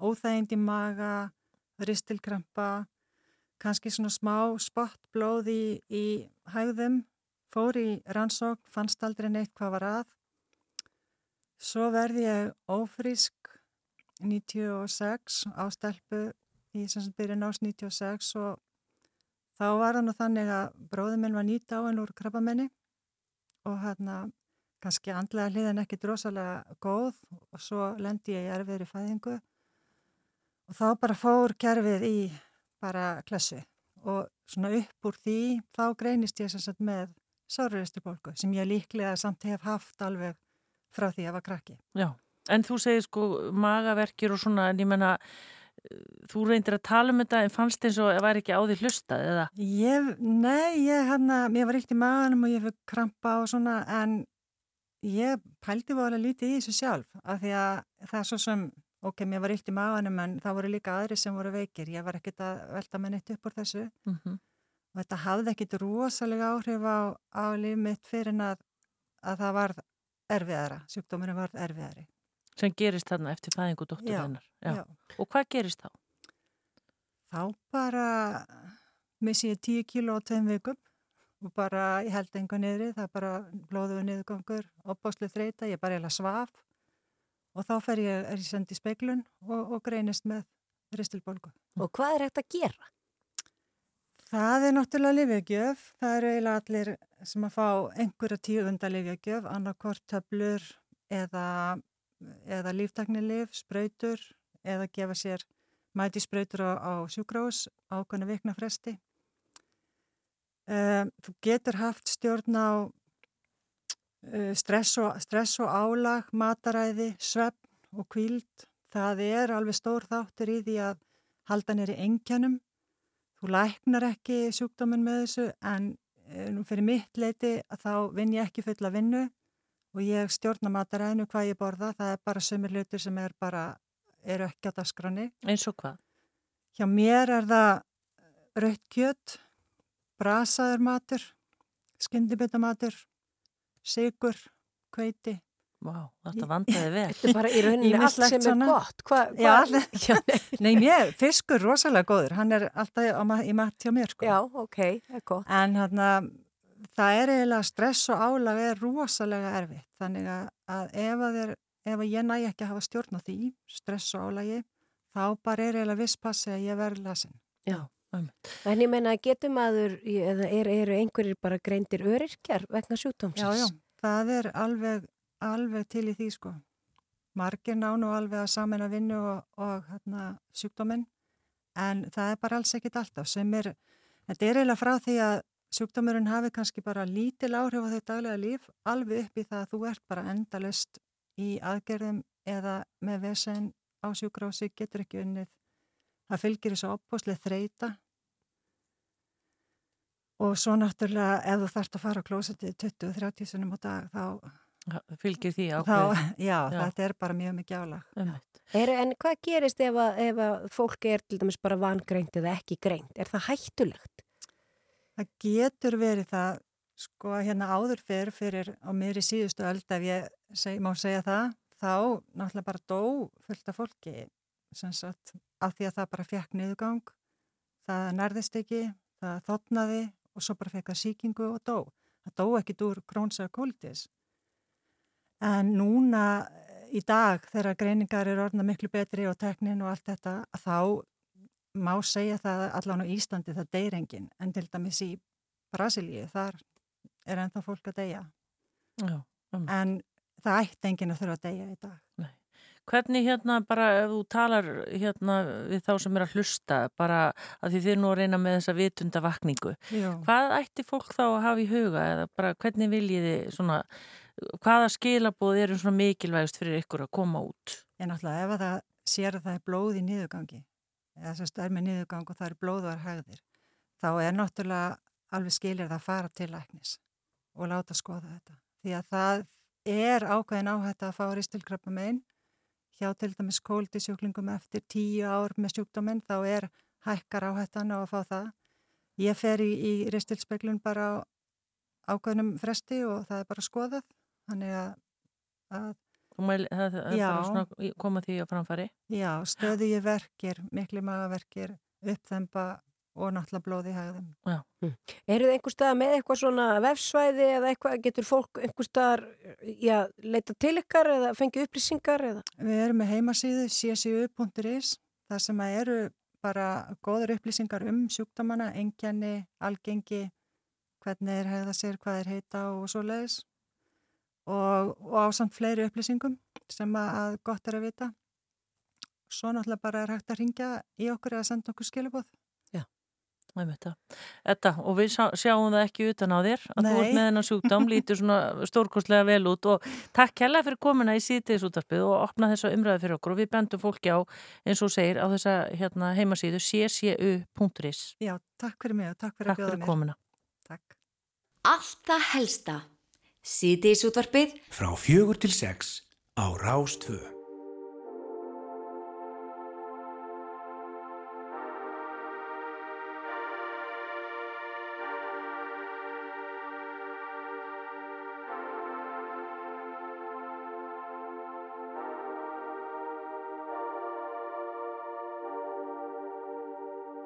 óþægind í maga, ristilkrampa, kannski svona smá spottblóð í, í hægðum, fór í rannsók, fannst aldrei neitt hvað var að. Svo verði ég ófrísk 96 á stelpu í sem sem byrja nást 96 og þá var það nú þannig að bróður minn var nýtt á henn úr krabbamenni og hérna kannski andlega hliðan ekki drosalega góð og svo lendi ég í erfiðri fæðingu og þá bara fór kerfið í bara klessu og svona upp úr því þá greinist ég sem sagt með sáruristubólku sem ég líklega samt hef haft alveg frá því að ég var krakki. Já. En þú segir sko magaverkir og svona, en ég menna, þú reyndir að tala um þetta en fannst eins og væri ekki á því hlustað eða? Ég, nei, ég hérna, mér var eitt í maganum og ég fyrir krampa og svona en ég pældi var alveg lítið í þessu sjálf af því að það er svo sem, ok, mér var eitt í maganum en það voru líka aðri sem voru veikir, ég var ekkert að velta með neitt upp úr þessu Mm -hmm. og þetta hafði ekkert rosalega áhrif á, á líf mitt fyrir en að, að það varð erfiðara, sjúkdómurinn varð erfiðari. Sem gerist þarna eftir fæðingu dóttur Já, þennar. já. Og hvað gerist þá? Þá bara missi ég tíu kíló á tveim vikum og bara ég held einhver niðri, það er bara blóðuðu niðurgangur, opbáslu þreita, ég bara eiginlega svaf og þá fer ég, er ég sendið í speiklun og, og greinist með ristilbólgu. Og hvað er hægt að gera? Það er náttúrulega lifjagjöf, það eru eiginlega allir sem að fá einhverja tíunda lifjagjöf, annarkort töflur eða, eða líftaknilif, spröytur eða gefa sér mæti spröytur á, á sjúkrós ákvæmna vikna fresti. Um, þú getur haft stjórn á uh, stress, og, stress og álag, mataræði, svefn og kvíld. Það er alveg stór þáttur í því að halda nýri engjanum. Þú læknar ekki sjúkdóminn með þessu en nú fyrir mitt leiti þá vinn ég ekki fulla vinnu og ég stjórna mataræðinu hvað ég borða, það er bara sömur hlutir sem er bara, eru ekki á dasgrani. Eins og hvað? Hjá mér er það rautt kjött, brasaður matur, skyndibitamatur, sigur, kveiti. Vá, þetta vandaði vel. Þetta er bara í rauninni allt sem er gott. Hva, hva, Já, allir, nei, mér, fiskur rosalega góður, hann er alltaf á í mat hjá mér, sko. Já, ok, það er gott. En hann það er eiginlega stress og álag er rosalega erfitt. Þannig að, að ef, að er, ef að ég næ ekki að hafa stjórn á því, stress og álagi, þá bara er eiginlega viss passi að ég verði lasin. Já, um. En ég meina, getur maður, eða eru er einhverjir bara greindir öryrkjar vegna sjúkdómsins? Já, já, það er alveg, alveg til í því, sko. Margir ná nú alveg að samena vinnu og, og hérna, sjúkdóminn, en það er bara alls ekkit alltaf sem er, þetta er eiginlega frá því að sjúkdómurinn hafi kannski bara lítil áhrif á þau daglega líf, alveg upp í það að þú ert bara endalust í aðgerðum eða með vesen á sjúkrási, getur ekki unnið. Það fylgir þessu opbúslega þreita og svo náttúrulega ef þú þarfst að fara á klósetið 20-30 sinum á dag þá, Fylgir því þá ákveð. já, þetta er bara mjög mikið álag. En hvað gerist ef að, ef að fólk er til dæmis bara vangreint eða ekki greint? Er það hættulegt? Það getur verið það, sko, hérna áður fyrr fyrir á miðri síðustu öld ef ég seg, má segja það, þá náttúrulega bara dó fullt af fólki sagt, af því að það bara fekk niðurgang, það nærðist ekki, það þotnaði og svo bara fekk það síkingu og dó. Það dó ekkit úr krónsa kólitis. En núna í dag þegar greiningar eru orðna miklu betri og teknin og allt þetta, þá má segja það allan á Íslandi það deyr enginn en til dæmis í Brasilíu þar er ennþá fólk að deyja Já, um. en það ætti enginn að þurfa að deyja í dag. Hvernig hérna bara ef þú talar hérna við þá sem er að hlusta bara að því þið nú að reyna með þessa vitundavakningu. Já. Hvað ætti fólk þá að hafa í huga eða bara hvernig viljið þið svona, hvaða skilabóð eru svona mikilvægust fyrir ykkur að koma út? En náttúrulega ef að það sér að það er blóð í niðurgangi eða að er með niðurgang og það er blóðvar hægðir þá er náttúrulega alveg skilir það að fara til læknis og láta skoða þetta. Því að það er ákveðin áhætt að fá ristilkrabba megin hjá til dæmis kóldisjúklingum eftir tíu ár með sjúkdóminn þá er hækkar áhættan á að fá það. Ég fer í, í ristilspeglun bara á ákveðnum fresti og það er bara skoðað. Þannig að, að Mæli, það, það er koma því á framfæri. Já, stöðugi verkir, miklu magaverkir, uppþemba og náttúrulega blóði hægðum. Já. Eru þið einhver stað með eitthvað svona vefsvæði eða eitthvað, getur fólk einhver staðar, já, leita til ykkar eða fengi upplýsingar eða? Við erum með heimasíðu csu.is þar sem að eru bara góður upplýsingar um sjúkdómana, engjanni, algengi, hvernig er hegða sér, hvað er heita og svo leiðis og, og á samt fleiri upplýsingum sem að, gott er að vita. Svo náttúrulega bara er hægt að ringja í okkur eða senda okkur skilabóð. Það er þetta. Þetta, og við sjá, sjáum það ekki utan á þér að þú Nei. ert með þennan sjúkdám, lítur svona stórkostlega vel út og takk kærlega fyrir komuna í síðdegisútarpið og opna þessa umræðu fyrir okkur og við bendum fólki á, eins og þú segir, á þessa hérna, heimasíðu ccu.is. Já, takk fyrir mig og takk fyrir Takk að bjóða fyrir mér. komuna. Takk. Allt það helsta. Síðdeisútvarpið Frá fjögur til sex á Rástvö.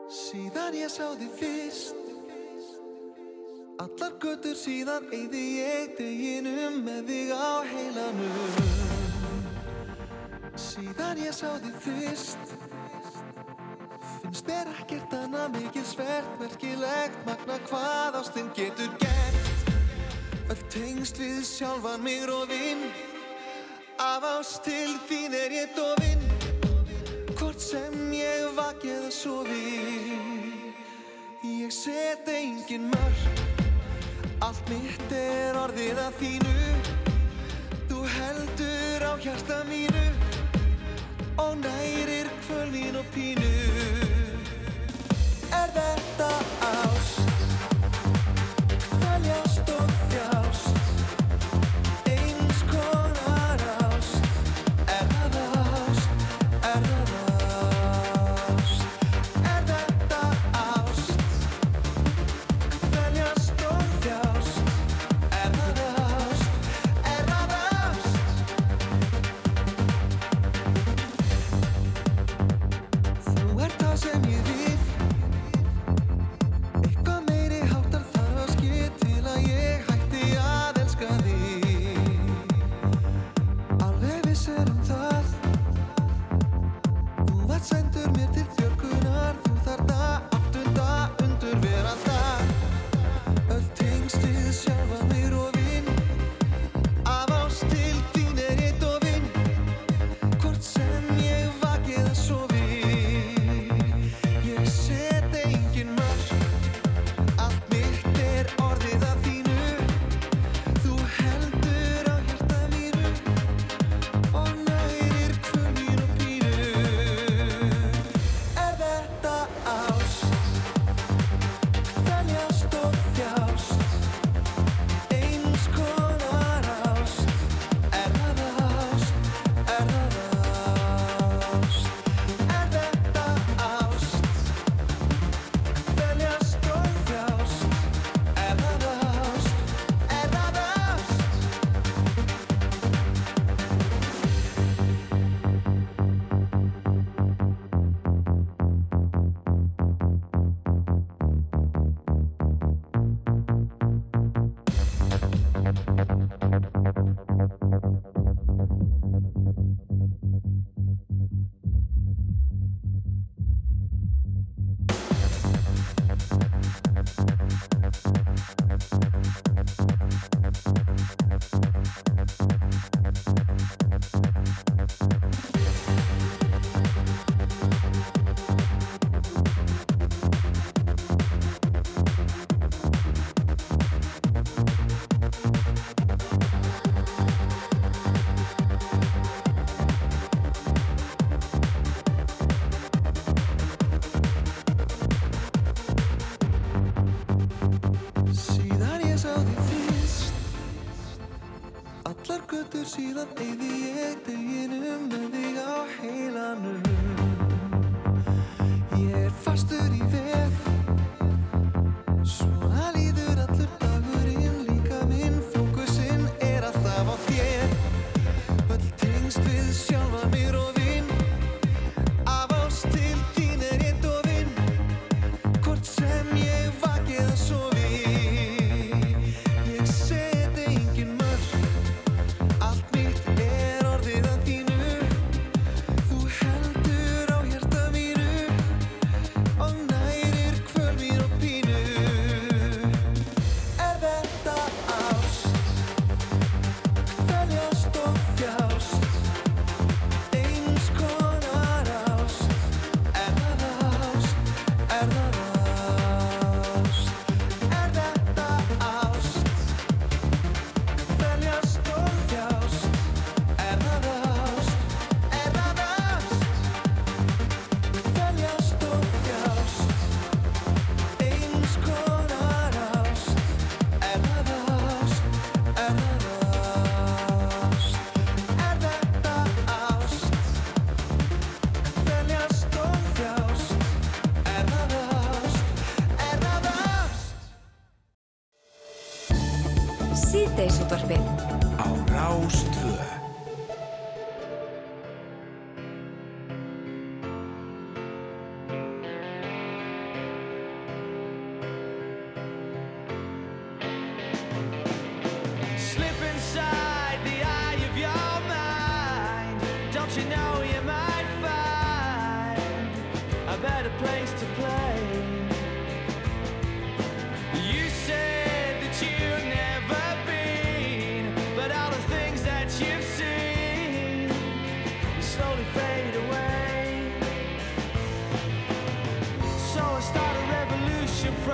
Síðan ég sá þig fyrst Allar götur síðan eyði ég deginum með þig á heilanum. Síðan ég sá þig fyrst Finnst mér ekkert annað mikil svert Merkilegt magna hvað ástinn getur gert. Öll tengst við sjálfan mig róðinn Af ást til þín er ég dofinn Hvort sem ég vaki eða sofi Ég set engin mörg Allt mitt er orðið að þínu Þú heldur á hjarta mínu Og nærir kvöl mín og pínu Er þetta ást?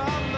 From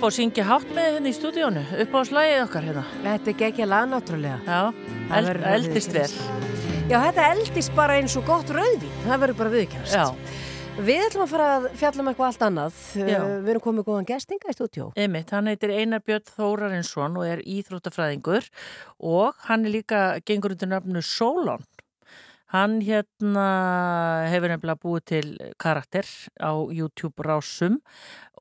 Er búið að syngja hátt með hérna í stúdíónu, upp á slægið okkar hérna. Þetta er geggja lag náttúrulega. Já, eld, eldist vel. Já, þetta eldist bara eins og gott rauðvín. Það verður bara viðkjast. Já. Við ætlum að fara að fjalla um eitthvað allt annað. Já. Uh, Við erum komið góðan gestinga í stúdjó. Einmitt, hann heitir Einar Björn Þórarinsson og er íþróttafræðingur og hann er líka gengur undir nafnu Solon. Hann hérna hefur nefnilega búið til karakter á YouTube rásum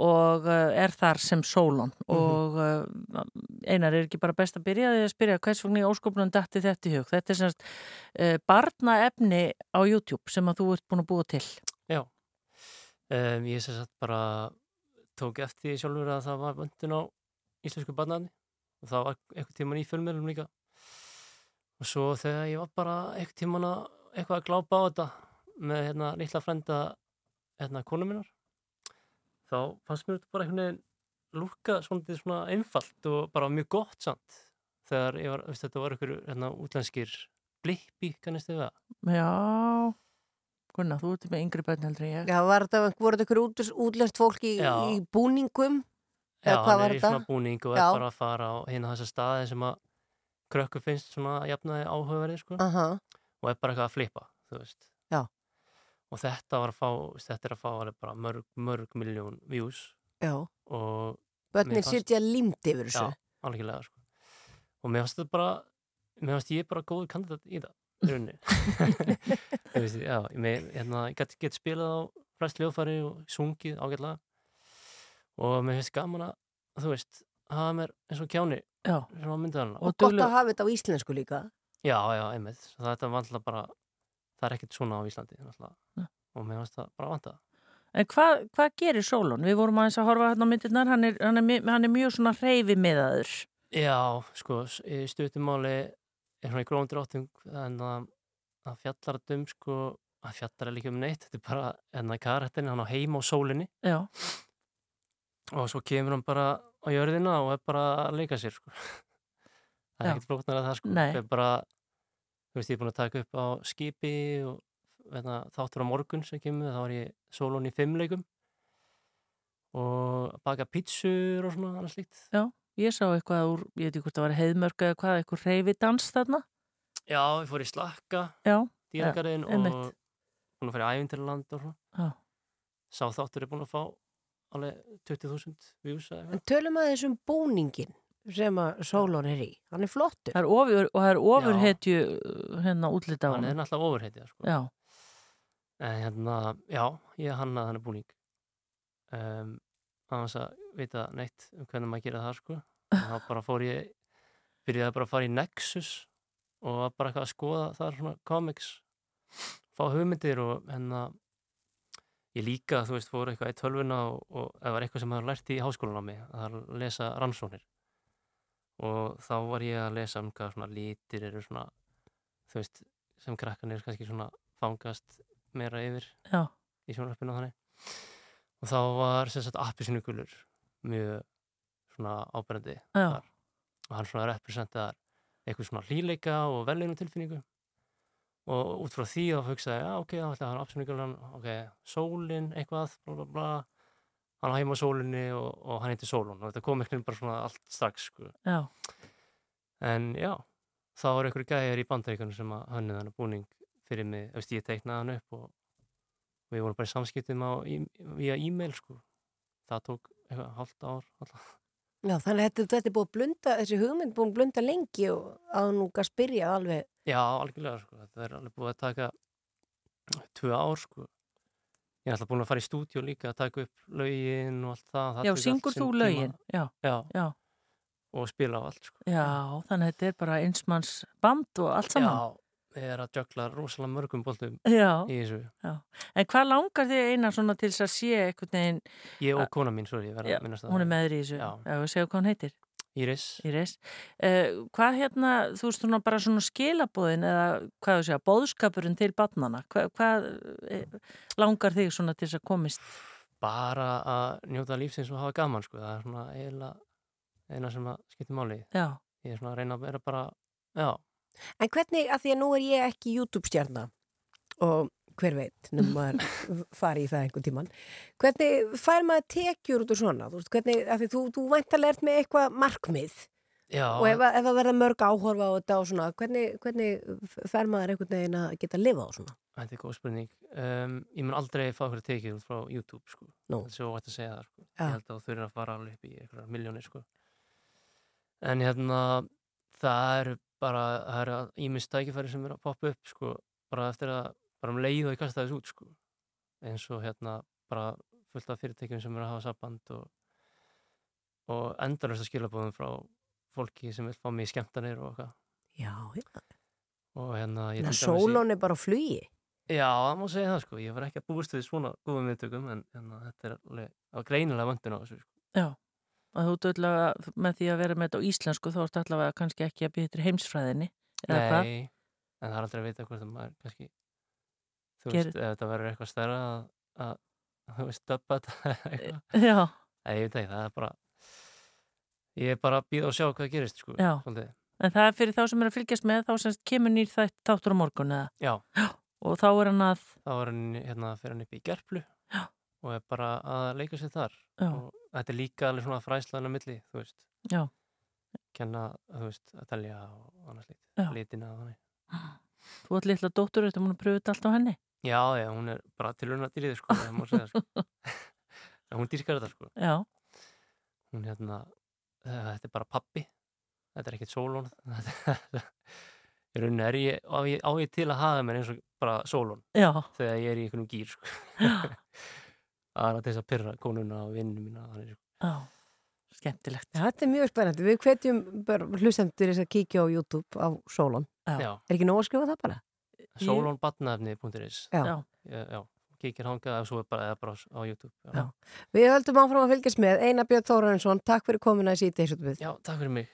og uh, er þar sem Solon og uh, Einar er ekki bara best að byrja því að spyrja hvers vegna í óskopnum dætti þetta í hug. Þetta er semst uh, barnaefni á YouTube sem að þú ert búin að búa til. Já, um, ég sem sagt bara tók eftir sjálfur að það var vöndun á íslensku barnaðni og það var eitthvað tíman í fjölmjölum líka og svo þegar ég var bara eitthvað tíman að eitthvað að glápa á þetta með hérna litla frenda hérna konu minnar þá fannst mér þetta bara einhvern veginn lúka svona, svona einfalt og bara mjög gott samt þegar ég var, veist, þetta var einhverju hérna útlenskir blippi kannist þið það Já, Gunnar, þú ert með yngri bönn heldur en ég. Já, var þetta, voru þetta ykkur út, útlöst fólk í, Já. í búningum? Já, Eða hvað hann var er í svona búning og Já. er bara að fara á hérna þessa staði sem að krökku finnst svona jafnaði áhugaverði sko Aha. Og er bara eitthvað að flippa, þú veist. Já. Og þetta var að fá, þetta er að fá alveg bara mörg, mörg miljón views Já. og Bönnin mér fannst- sitja límt yfir þessu. Já, algjörlega sko. Og mér fannst þetta bara, mér fannst ég bara góður kandidat í það, veist, já, með, hérna, ég get, get spilað á flest ljóðfæri og sungið ágætlega og mér finnst gaman að, þú veist, hafa mér eins og kjáni Já. að. Og gott að hafa þetta á íslensku líka. Já, já, einmitt. Þetta var alltaf bara, það er ekkert svona á Íslandi. Og mér finnst það bara vanta. En hvað, hvað gerir Solon? Við vorum aðeins að horfa hérna á myndirnar, hann er, hann er, hann er mjög svona hreyfi miðaður. Já, sko, s- í stuttumáli er svona í gróðum dráttum en að, að fjallar þetta um, sko, að fjallar er líka um neitt, þetta er bara enna karættin, hann á heima á sólinni Já. og svo kemur hann bara á jörðina og er bara að leika sér, sko. Það er ekkert flóknar að það, sko. Nei. Það er bara, þú veist, ég er búin að taka upp á skipi og veitna, þáttur á morgun sem kemur, þá var ég sólun í fimmleikum og baka pítsur og svona annars líkt. Já, ég sá eitthvað úr, ég veit ekki hvort það var heiðmörk eða hvað, eitthvað hreyfi dans þarna. Já, ég fór í slakka, Já, dýragarðin já, og að fara í ævindirland og svona. Já. Sá þáttur er búin að fá alveg 20.000 views En tölum að þessum búningin sem að Solon er í. Hann er flottur. Það er ofur, og það er ofur Já. hetju hérna útlita á Hann er hann. náttúrulega ofurheitið, sko. Já, En hérna, já, ég hannaði hann búning. Um, annars að vita neitt um hvernig maður gera það, sko. En þá bara fór ég, byrjaði bara að fara í Nexus og var bara eitthvað að skoða þar svona comics, fá hugmyndir og hérna, ég líka, þú veist, fór eitthvað í tölvuna og, og það var eitthvað sem maður lært í háskólan á mig, að lesa rannsóknir. Og þá var ég að lesa um hvað svona lítir eru svona, þú veist, sem krakkanir kannski svona fangast meira yfir Já. í sjónvarpinu og þannig. Og þá var sem sagt appisnugulur mjög svona áberandi Já. þar. Og hann svona representaðar eitthvað svona hlýleika og velinu tilfinningu. Og út frá því þá hugsaði, já ok, þá ætla hann appisnugulan, ok, sólin, eitthvað, bla bla bla. Hann á heima á sólinni og, og hann heitir Sólun og þetta kom eitthvað bara svona allt strax, sko. já, En já, þá var einhverju gæjar í bandaríkunum sem að hönnu þannig búning fyrir mig, veist, ég teiknaði hann upp og við vorum bara í samskiptum á, í, via e-mail, sko. Það tók eitthvað hálft ár alltaf. Já, þannig að þetta, þetta er búið að blunda, þessi hugmynd búið að blunda lengi og að nú að spyrja alveg. Já, algjörlega, sko. Þetta er alveg búið að taka tvö ár, sko. Ég er alltaf búin að fara í stúdíu líka að taka upp lögin og allt það. það já, syngur þú lögin? Já, Já, já, og spila á allt, sko. já, þannig að þetta er bara einsmanns band og allt saman. Já, ég er að jökla rosalega mörgum boltum Já. í þessu. Já. En hvað langar þig eina svona til þess að sé einhvern veginn, Ég og kona mín, sorry, ég verða Já, að minnast það. hún er með þér í þessu, Já. við segja hvað hún heitir. Íris. Íris. Uh, hvað hérna, þú veist svona bara svona skilabóðin eða hvað þú segja, bóðskapurinn til barnana, Hva, hvað eh, langar þig svona til þess að komist? bara að njóta lífsins og hafa gaman sko. það er svona eiginlega eina sem að skipta máli Já. ég er svona að reyna að vera bara já, En hvernig, að því að nú er ég ekki YouTube-stjarnar og hver veit, nefnum maður fari í það einhvern tíman. Hvernig fær maður tekjur út úr svona? Þú hvernig, því þú, þú væntalega ert með eitthvað markmið Já, og ef, ef það verða mörg áhorfa á þetta og svona, hvernig, hvernig fær maður einhvern veginn að geta að lifa á svona? þetta er góð spurning. Um, ég mun aldrei fá eitthvað tekið út frá YouTube, sko. Nú. Það er svo hægt að segja það, sko. Ja. Ég held að þú þurfir að fara alveg upp í eitthvað miljónir, sko. En hérna, það eru bara, það eru ímist tækifæri sem eru að poppa upp, sko, bara eftir að, bara um leið og ég kasta þessu út, sko. Eins og hérna, bara fullt af fyrirtækjum sem eru að hafa samband og, og endalust að skilabóðum frá fólki sem vil fá mig í skemmtanir og eitthvað. Já, já. Og hérna, ég Þannig að sólón er bara á flugi. Já, það má segja það sko, ég var ekki að búist við svona góðum viðtökum en, en þetta er alveg greinilega vöndun á þessu sko. Já, og þú allavega með því að vera með þetta á íslensku þá ert allavega kannski ekki að byrja heimsfræðinni eða hvað? Nei, en það er aldrei að vita hvort að maður kannski, þú veist, ef þetta verður eitthvað stærra að, að þú veist, döpa þetta eða eitthvað. Já. Nei, ég veit ekki, það er bara, ég er bara að býða og sjá hvað gerist sko, Já. svolítið. En það er fyrir þá sem er að fylgjast með þá sem kemur nýr þætt, þáttur á morgun eða? Já. Og þá er hann að, Þá er hann, hérna, fyrir hann upp í gerplu Já. og er bara að leika sér þar. Já. Og þetta er líka alveg svona fræslan á milli, þú veist. Já. Kenna, þú veist, að telja og annars lít, Já. litina og þannig. þú ert litla dóttur, þetta múin að pröfa þetta allt á henni? Já, já, hún er bara tilurna dýrið, sko, það má segja, sko. Hún dýrkar þetta, sko. Já. Hún, hérna, eh, þetta er bara pappi, þetta er ekkert sólón. Í rauninni er ég, á ég, á ég til að hafa mér eins og bara sólón. Já. Þegar ég er í einhvernum gýr, sko. Það er að þess að pyrra konuna og vinninu mína, þannig, sko. Já, skemmtilegt. Þetta er mjög spennandi. Við hvetjum bara hlustendur þess að kíkja á YouTube á sólón. Já. Er ekki nóg að skrifa það bara? Sólónbatnaefni.is Já. Já, já. kíkir hangað ef svo er bara, eða bara á- YouTube. Já. Við höldum áfram að fylgjast með Einar Björn Þórarinsson, takk fyrir komuna í. Já, takk fyrir mig.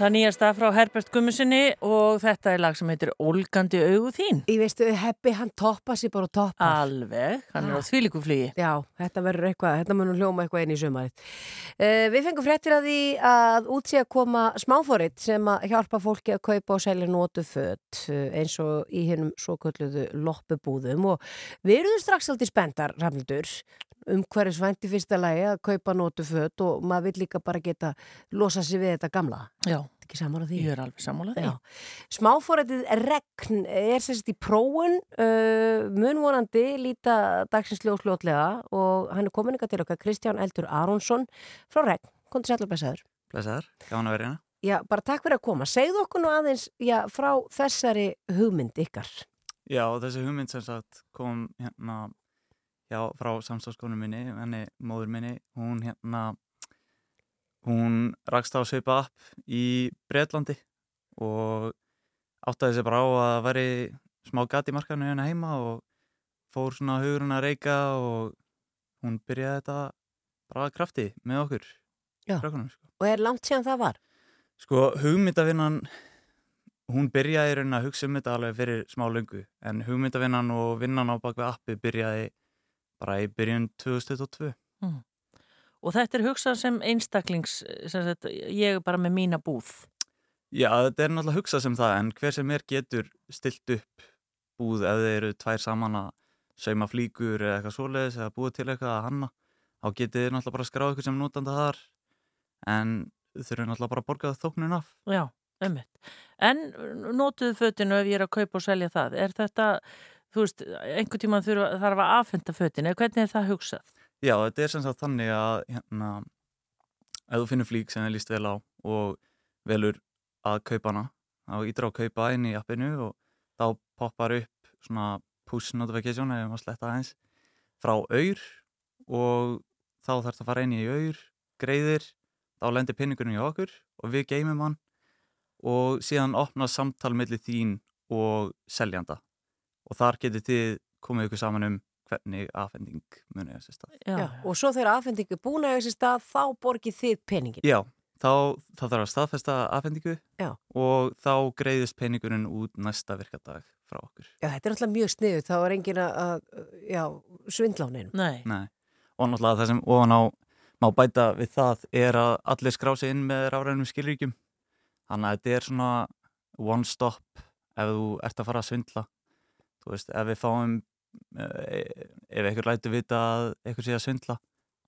Það nýjasta frá Herbert Gummusinni og þetta er lag sem heitir Ólgandi augu þín. Ég veistu, Heppi, hann toppa sér bara og toppa. Alveg, hann er á þvílíku flugi. Já, þetta verður eitthvað, þetta munum hljóma eitthvað inn í sumarið. Uh, við fengum fréttir að því að út sé að koma smáfóritt sem að hjálpa fólki að kaupa og selja nótu fött uh, eins og í hennum svo kölluðu loppubúðum og við erum strax alltaf spendar, Rafnildur, um hverju svænt í fyrsta lagi að kaupa nótu fött og maður vil líka bara geta losa sig við þetta gamla. Já. Ekki saman á því? Ég er alveg saman á því. Já. Smáfórættið regn er sérst í prófun uh, munvonandi líta dagsins ljós fljótlega og hann er komin ykkar til okkar Kristján Eldur Aronsson frá regn. Kom til sætla blessaður. Blessaður, gáðan að vera hérna. Já, bara takk fyrir að koma. Segðu okkur nú aðeins já, frá þessari hugmynd ykkar. Já, þessi hugmynd sem sagt kom hérna já, frá samstafskonu minni, henni móður minni, hún hérna hún rakst á svipa app í Breitlandi og áttaði sig bara á að væri smá gat í markaðinu hérna heima og fór svona hugurinn að reyka og hún byrjaði þetta bara krafti með okkur krökkunum, sko. Og er langt síðan það var? Sko, hugmyndavinnan hún byrjaði í raunin að hugsa um þetta alveg fyrir smá löngu en hugmyndavinnan og vinnan á bakvið appi byrjaði bara í byrjun 2022. Mm. Og þetta er hugsað sem einstaklings, sem sagt, ég er bara með mína búð. Já, þetta er náttúrulega hugsað sem það en hver sem er getur stilt upp búð ef þeir eru tvær saman að sauma flíkur eða eitthvað svoleiðis eða búið til eitthvað að hanna þá getið þið náttúrulega bara skráð ykkur sem notanda þar en eru náttúrulega bara að borga þóknun af. Já, ummitt. En notuðu fötinu ef ég er að kaupa og selja það, er þetta, þú veist, einhvern tíma þarf að afhenda fötinu, hvernig er það hugsað? Já, þetta er sem sagt þannig að hérna, ef þú finnur flík sem þið líst vel á og velur að kaupa hana, þá ítir á kaupa inn í appinu og þá poppar upp svona push notification ef maður sletta aðeins frá auður og þá þarf það að fara inn í auður, greiðir, þá lendir pinningurinn í okkur og við geymum hann og síðan opna samtal millir þín og seljanda. Og þar getur þið komið ykkur saman um hvernig afhending munið þessi stað. Já. Já, og svo þegar afhendingu er búin að þessi stað, þá borgið þið peningin. Já, þá, þá þarf að staðfesta afhendingu Já. og þá greiðist peningurinn út næsta virkadag frá okkur. Já, þetta er alltaf mjög sniður, þá er engin að, já, svindlánin. Nei. Nei. Og náttúrulega það sem ofan á má bæta við það er að allir skrá sig inn með rafrænum skilríkjum. Þannig að þetta er svona one stop ef þú ert að fara að svindla. Þú veist, ef við fáum, ef einhver lætur vita að einhver sé að svindla,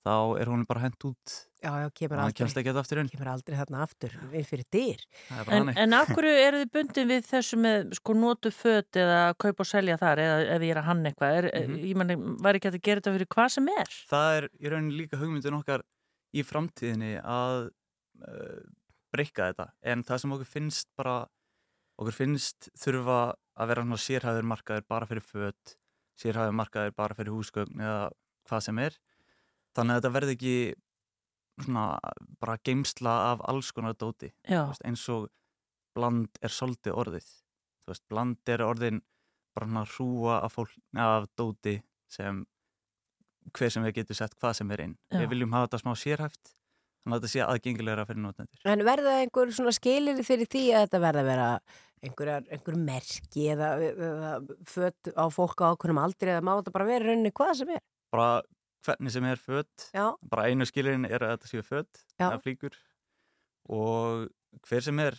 þá er hún bara hent út. Já, já, kemur aldrei. aftur inn. Kemur aldrei þarna aftur, inn fyrir dyr. En, en af hverju eru þið bundin við þessu með sko notu föt eða kaupa og selja þar eða ef ég er að hann eitthvað, er, Mhm. ég meni, var ekki að gera þetta fyrir hvað sem er? það er í rauninni líka hugmyndin okkar í framtíðinni að uh, breyka þetta en það sem okkur finnst bara okkur finnst þurfa að vera sérhæður markaður bara fyrir föt sérhæður markaður bara fyrir húsgögn eða hvað sem er. Þannig að þetta verði ekki svona bara geimsla af alls konar dóti veist, eins og bland er svolítið orðið. Veist, bland er orðin bara svona hrúa af, fólk, af dóti sem hver sem við getur sett hvað sem er inn. Já. við viljum hafa þetta smá sérhæft þannig að þetta sé aðgengilegra fyrir notendur. En verða einhver svona skilir fyrir því að þetta verða að vera einhverjar, einhver merki eða, eða fött á fólk á ákveðnum aldrei eða má þetta bara vera rauninni hvað sem er? bara hvernig sem er fött bara einu skilirinn er að þetta séu fött Já. eða flíkur. Og hver sem er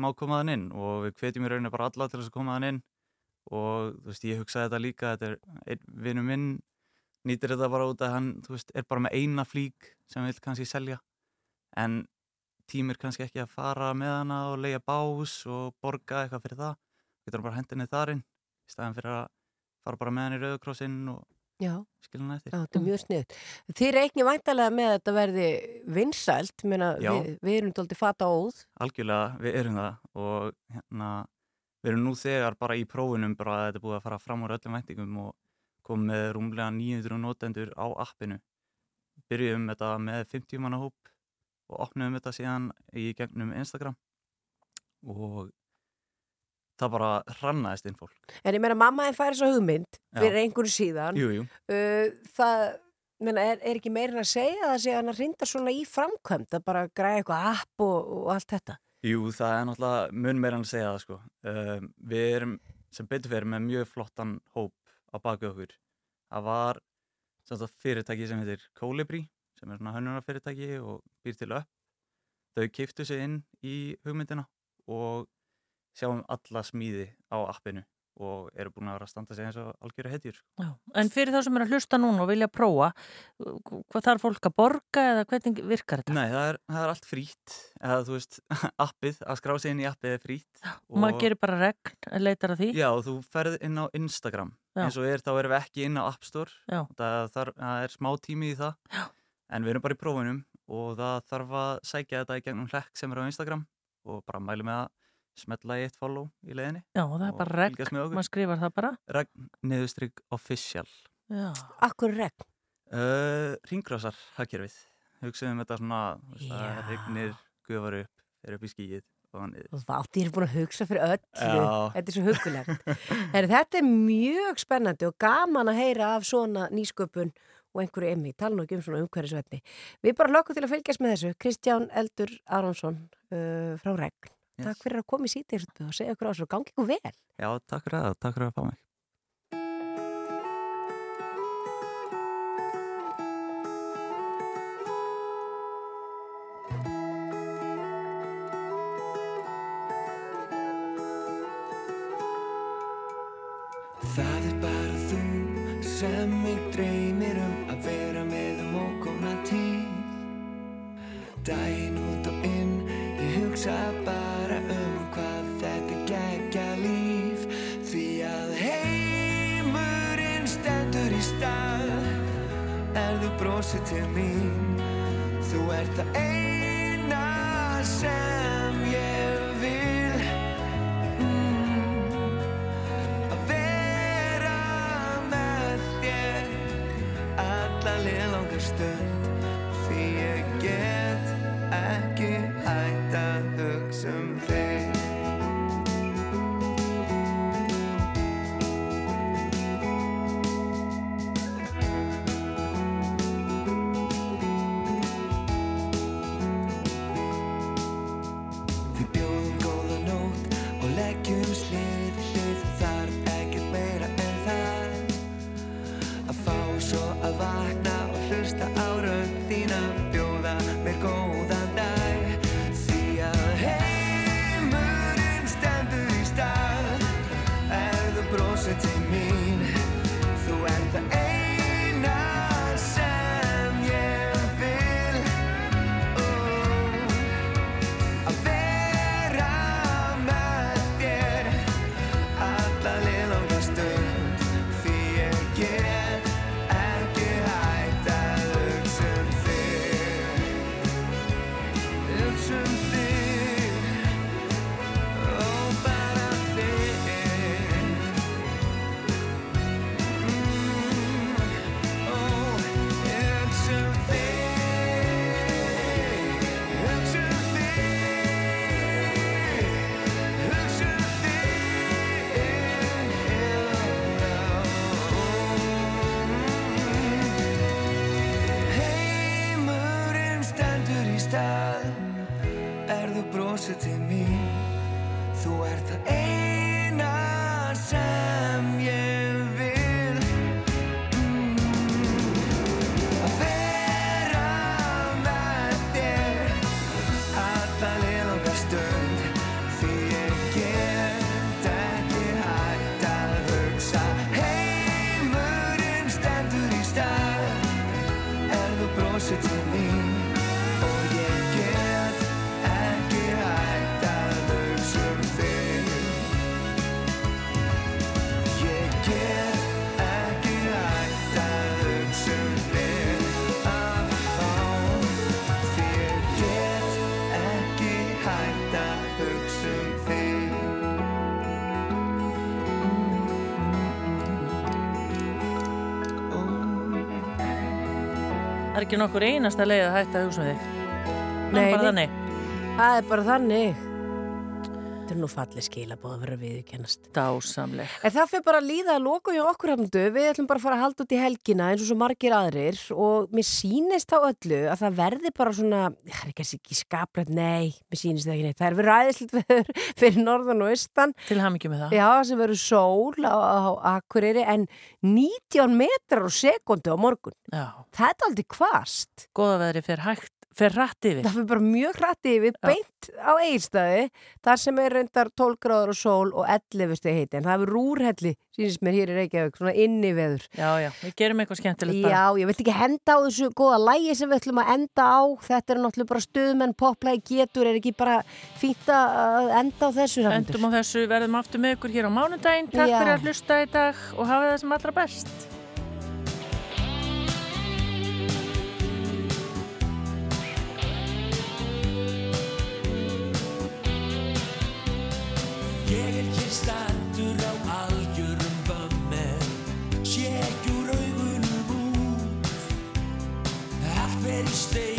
má koma þann inn og við hvetjum í rauninu bara alla til þess að koma þann inn. Og þú veist ég hugsaði þetta líka þetta er vinnu minn nýtir þetta bara út að hann þú veist er bara með eina flík sem hann vil kannski selja en tímir kannski ekki að fara með hana og leia bás og borga eitthvað fyrir það getur bara hendinni þar inn í staðan fyrir að fara bara með hann í rauðkrossinn og skilja hann eftir Já, þetta er mjög snið. Þið reikni væntalega með að þetta verði vinsælt, meina, við, við erum tóltið fata óð. Algjörlega, við erum það og hérna, við erum nú þegar bara í prófunum bara að þetta er búið að fara fram úr öllum væntingum og komum með rúmlega 900 notendur á appinu. Byrjuðum þetta með 50 manna hóp og opnum þetta síðan í gegnum Instagram og það bara hrannaðist inn fólk. En ég meina, mamma en færi svo hugmynd fyrir einhverju síðan. Jú, jú. Uh, það, meina, er, er ekki meirin að segja að það sé að hann rinda svona í framkvæmt að bara græða eitthvað app og, og allt þetta? Jú, það er náttúrulega mun meira en að segja það sko. Um, við erum sem betur fyrir með mjög flottan hóp á baku okkur. Það var sagt, fyrirtæki sem heitir Colibri sem er svona hönnunarfyrirtæki og býr til upp. Þau keiftu sig inn í hugmyndina og sjáum alla smíði á appinu og eru búin að vera að standa sig eins og algjöru hetjur. sko. Já. En fyrir þá sem er að hlusta núna og vilja prófa, hvað þarf fólk að borga eða hvernig virkar þetta? Nei, það er, það er allt frýtt, eða þú veist, appið, að skrá sig inn í appið er frýtt. Og maður gerir bara regn, leitar að því? Já, þú ferð inn á Instagram Já. eins og er, þá erum við ekki inn á App Store það, það er smá tími í það Já. En við erum bara í prófunum og það þarf að sækja þetta í gegnum hlekk sem er á Instagram og bara mælu með að smetla í eitt follow í leiðinni Já, það er bara regn, maður skrifar það bara. Regn niðurstrygg official Já. Akkur regn? uh, Ringgrásar hagkerfið hugsaðum þetta svona þú veist, það Já. regnir, gufar upp fer upp í skíið og Vátt, ég er búin að hugsa fyrir öllu. Já. Þetta er svo hugulegt. Þetta er mjög spennandi og gaman að heyra af svona nýsköpun og einhverju emmi. Tala nú ekki um svona umhverfisvetni. Við bara lökum til að fylgjast með þessu. Kristján Eldur Aronsson uh, frá Regn. Yes. Takk fyrir að koma í sítið og segja okkur á þessu. Gangi ykkur vel. Já, takk fyrir það, takk fyrir að fá mig brosið til mín, þú ert það eina sem ég vil. Mm, Að vera með þér alla liðlanga stund brosið til mín Þú ert það eina Það er ekki nokkur einasta leið að hætta að hugsa um þig. Nei. Það er bara þannig. Nú fallið skilabóð að vera viðkennast. Dásamleg. En það fyrir bara að líða að loka hjá okkur hefndu. Við ætlum bara að fara að halda út í helgina eins og svo margir aðrir og mér sýnist á öllu að það verði bara svona, það er kannski ekki skaprætt, nei, mér sýnist það ekki neitt. Það er verið ræðislega veður fyrir norðan og austan. Til hamingi með það. Já, sem verður sól á, á Akureyri en 19 metrar á sekundu á morgun. Já. Það er aldrei kvast. Góða veðri fer hægt, fer rætt yfir. Það fyrir bara mjög hrætti yfir, beint á eigirstaði, þar sem er reyndar 12 gráður og sól og 11 stegi heiti, en það er rúrhelli, sínist mér hér í Reykjavík, svona inni veður. Já, já, við gerum eitthvað skemmtilegt Já, ég vilt ekki henda á þessu góða lægi sem við ætlum að enda á, þetta er náttúrulega bara stuðmenn, poplægi getur, er ekki bara fínt að enda á þessu? Endum á þessu, verðum aftur með ykkur hér á mánudaginn. Takk Já. fyrir að hlusta í dag og hafa það sem allra best. Standur á algjörum bömmel Ségjur augunum út. Allt verið stein